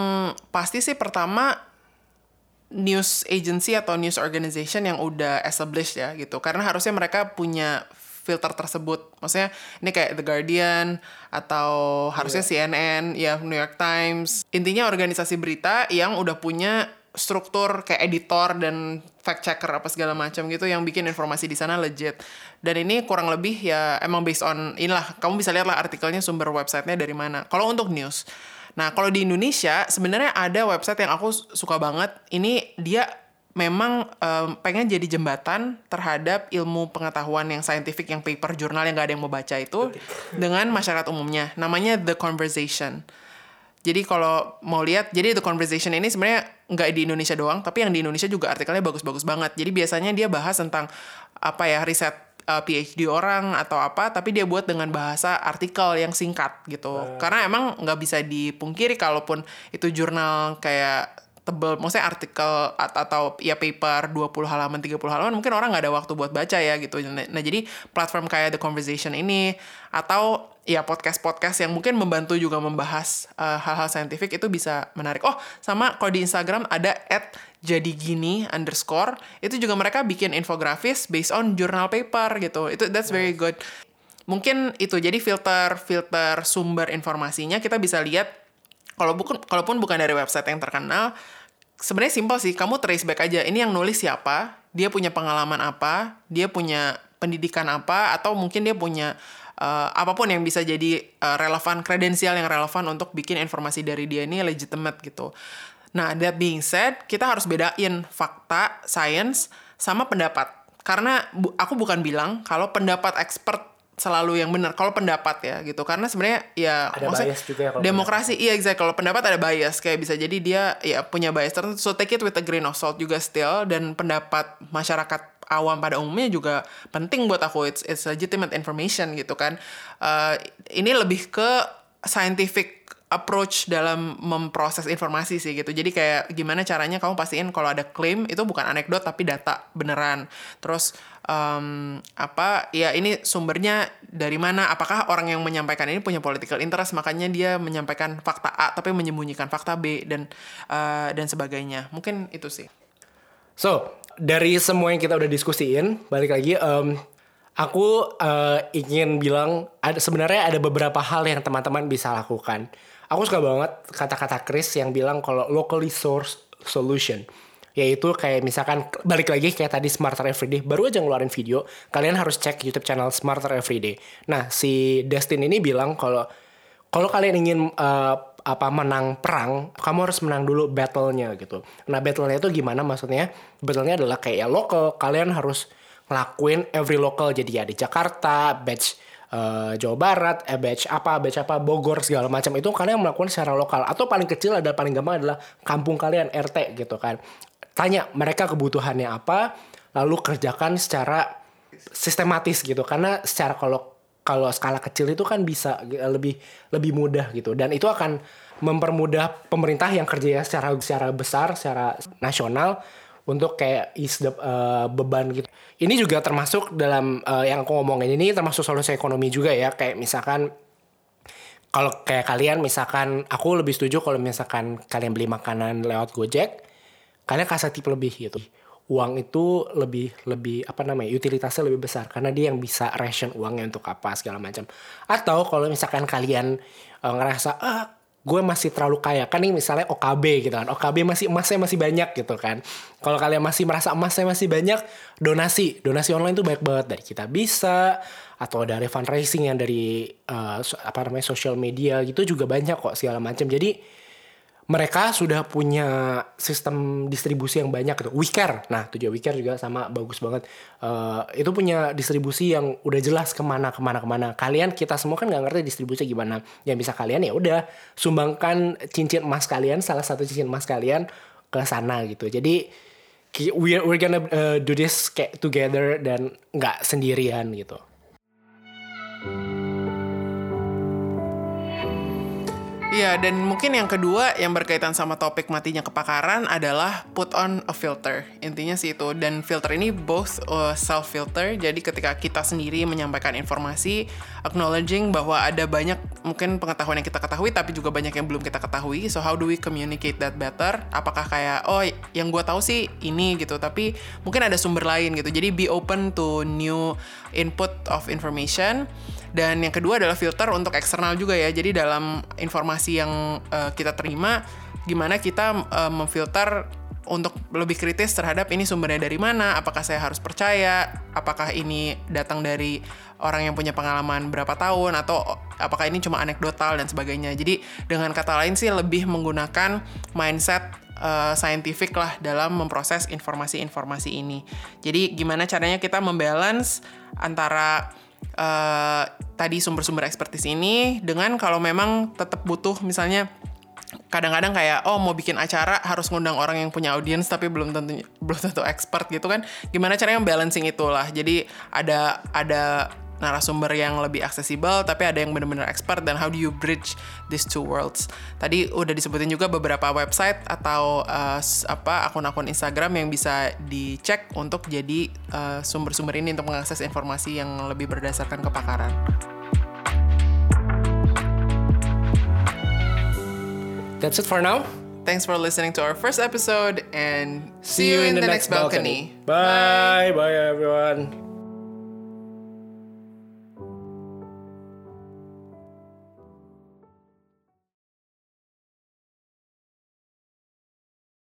pasti sih pertama news agency atau news organization yang udah established ya gitu. Karena harusnya mereka punya filter tersebut. Maksudnya ini kayak The Guardian atau harusnya CNN, ya New York Times. Intinya organisasi berita yang udah punya struktur kayak editor dan fact checker apa segala macam gitu yang bikin informasi di sana legit. Dan ini kurang lebih ya emang based on inilah kamu bisa lihat lah artikelnya sumber websitenya dari mana. Kalau untuk news, nah kalau di Indonesia sebenarnya ada website yang aku suka banget. Ini dia memang um, pengen jadi jembatan terhadap ilmu pengetahuan yang saintifik yang paper jurnal yang gak ada yang mau baca itu dengan masyarakat umumnya. Namanya The Conversation. Jadi kalau mau lihat, jadi The Conversation ini sebenarnya nggak di Indonesia doang, tapi yang di Indonesia juga artikelnya bagus-bagus banget. Jadi biasanya dia bahas tentang apa ya riset uh, PhD orang atau apa, tapi dia buat dengan bahasa artikel yang singkat gitu. Uh. Karena emang nggak bisa dipungkiri kalaupun itu jurnal kayak tebel, maksudnya artikel atau ya paper 20 halaman, 30 halaman, mungkin orang nggak ada waktu buat baca ya gitu. Nah, nah, jadi platform kayak The Conversation ini, atau ya podcast-podcast yang mungkin membantu juga membahas uh, hal-hal saintifik itu bisa menarik. Oh, sama kalau di Instagram ada at jadi gini underscore, itu juga mereka bikin infografis based on journal paper gitu. Itu that's very good. Mungkin itu jadi filter filter sumber informasinya kita bisa lihat kalau bukan kalaupun bukan dari website yang terkenal sebenarnya simpel sih kamu trace back aja ini yang nulis siapa dia punya pengalaman apa dia punya pendidikan apa atau mungkin dia punya uh, apa pun yang bisa jadi uh, relevan kredensial yang relevan untuk bikin informasi dari dia ini legitimate gitu. Nah that being said kita harus bedain fakta science sama pendapat. Karena bu aku bukan bilang kalau pendapat expert selalu yang benar kalau pendapat ya gitu karena sebenarnya ya ada bias juga ya demokrasi pendapat. iya exact kalau pendapat ada bias kayak bisa jadi dia ya punya bias tertentu so take it with a grain of salt juga still dan pendapat masyarakat awam pada umumnya juga penting buat aku it's it's legitimate information gitu kan uh, ini lebih ke scientific approach dalam memproses informasi sih gitu. Jadi kayak gimana caranya kamu pastiin kalau ada klaim itu bukan anekdot tapi data beneran. Terus um, apa ya ini sumbernya dari mana? Apakah orang yang menyampaikan ini punya political interest? Makanya dia menyampaikan fakta A tapi menyembunyikan fakta B dan uh, dan sebagainya. Mungkin itu sih. So dari semua yang kita udah diskusiin balik lagi um, aku uh, ingin bilang ada sebenarnya ada beberapa hal yang teman-teman bisa lakukan. Aku suka banget kata-kata Chris yang bilang kalau locally source solution yaitu kayak misalkan balik lagi kayak tadi Smarter Everyday baru aja ngeluarin video kalian harus cek YouTube channel Smarter Everyday nah si Destin ini bilang kalau kalau kalian ingin uh, apa menang perang kamu harus menang dulu battlenya gitu. Nah battlenya itu gimana? Maksudnya battlenya adalah kayak ya local kalian harus ngelakuin every local. Jadi ya di Jakarta batch Uh, Jawa Barat, eh, batch apa, batch apa, Bogor segala macam. Itu kalian melakukan secara lokal. Atau paling kecil adalah paling gampang adalah kampung kalian RT gitu kan tanya mereka kebutuhannya apa lalu kerjakan secara sistematis gitu. Karena secara kalau kalau skala kecil itu kan bisa lebih lebih mudah gitu. Dan itu akan mempermudah pemerintah yang kerja secara secara besar secara nasional untuk kayak is the, uh, beban gitu. Ini juga termasuk dalam uh, yang aku ngomongin ini termasuk solusi ekonomi juga ya. Kayak misalkan kalau kayak kalian misalkan aku lebih setuju kalau misalkan kalian beli makanan lewat Gojek kalian kasih tip lebih gitu uang itu lebih lebih apa namanya utilitasnya lebih besar. Karena dia yang bisa ration uangnya untuk apa segala macam. Atau kalau misalkan kalian uh, ngerasa ah gue masih terlalu kaya. Kan ini misalnya OKB gitu kan. OKB masih emasnya masih banyak gitu kan. Kalau kalian masih merasa emasnya masih banyak donasi. Donasi online itu banyak banget. Dari kita bisa atau dari fundraising yang dari uh, apa namanya social media gitu juga banyak kok segala macam. Jadi mereka sudah punya sistem distribusi yang banyak gitu. WeCare, nah tujuan WeCare juga sama bagus banget. Uh, itu punya distribusi yang udah jelas ke mana ke mana ke mana. Kalian kita semua kan nggak ngerti distribusi gimana. Yang bisa kalian ya udah sumbangkan cincin emas kalian, salah satu cincin emas kalian ke sana gitu. Jadi we're we're gonna uh, do this together dan nggak sendirian gitu. Iya, dan mungkin yang kedua yang berkaitan sama topik matinya kepakaran adalah put on a filter. Intinya sih itu. Dan filter ini both uh, self filter. Jadi ketika kita sendiri menyampaikan informasi, acknowledging bahwa ada banyak mungkin pengetahuan yang kita ketahui, tapi juga banyak yang belum kita ketahui. So how do we communicate that better? Apakah kayak oh yang gue tahu sih ini gitu, tapi mungkin ada sumber lain gitu. Jadi be open to new input of information. Dan yang kedua adalah filter untuk eksternal juga ya. Jadi dalam informasi yang uh, kita terima, gimana kita uh, memfilter untuk lebih kritis terhadap ini sumbernya dari mana, apakah saya harus percaya, apakah ini datang dari orang yang punya pengalaman berapa tahun atau apakah ini cuma anekdotal dan sebagainya. Jadi dengan kata lain sih lebih menggunakan mindset uh, scientific lah dalam memproses informasi-informasi ini. Jadi gimana caranya kita membalance antara uh, tadi sumber-sumber ekspertis ini dengan kalau memang tetap butuh misalnya kadang-kadang kayak oh mau bikin acara harus ngundang orang yang punya audiens tapi belum tentu belum tentu expert gitu kan. Gimana caranya balancing itulah. Jadi ada ada narasumber yang lebih aksesibel tapi ada yang benar-benar expert dan how do you bridge these two worlds tadi udah disebutin juga beberapa website atau uh, apa akun-akun Instagram yang bisa dicek untuk jadi uh, sumber-sumber uh, ini untuk mengakses informasi yang lebih berdasarkan kepakaran. That's it for now. Thanks for listening to our first episode and see, see you in, in the, the, next balcony. balcony. Bye. Bye, bye everyone.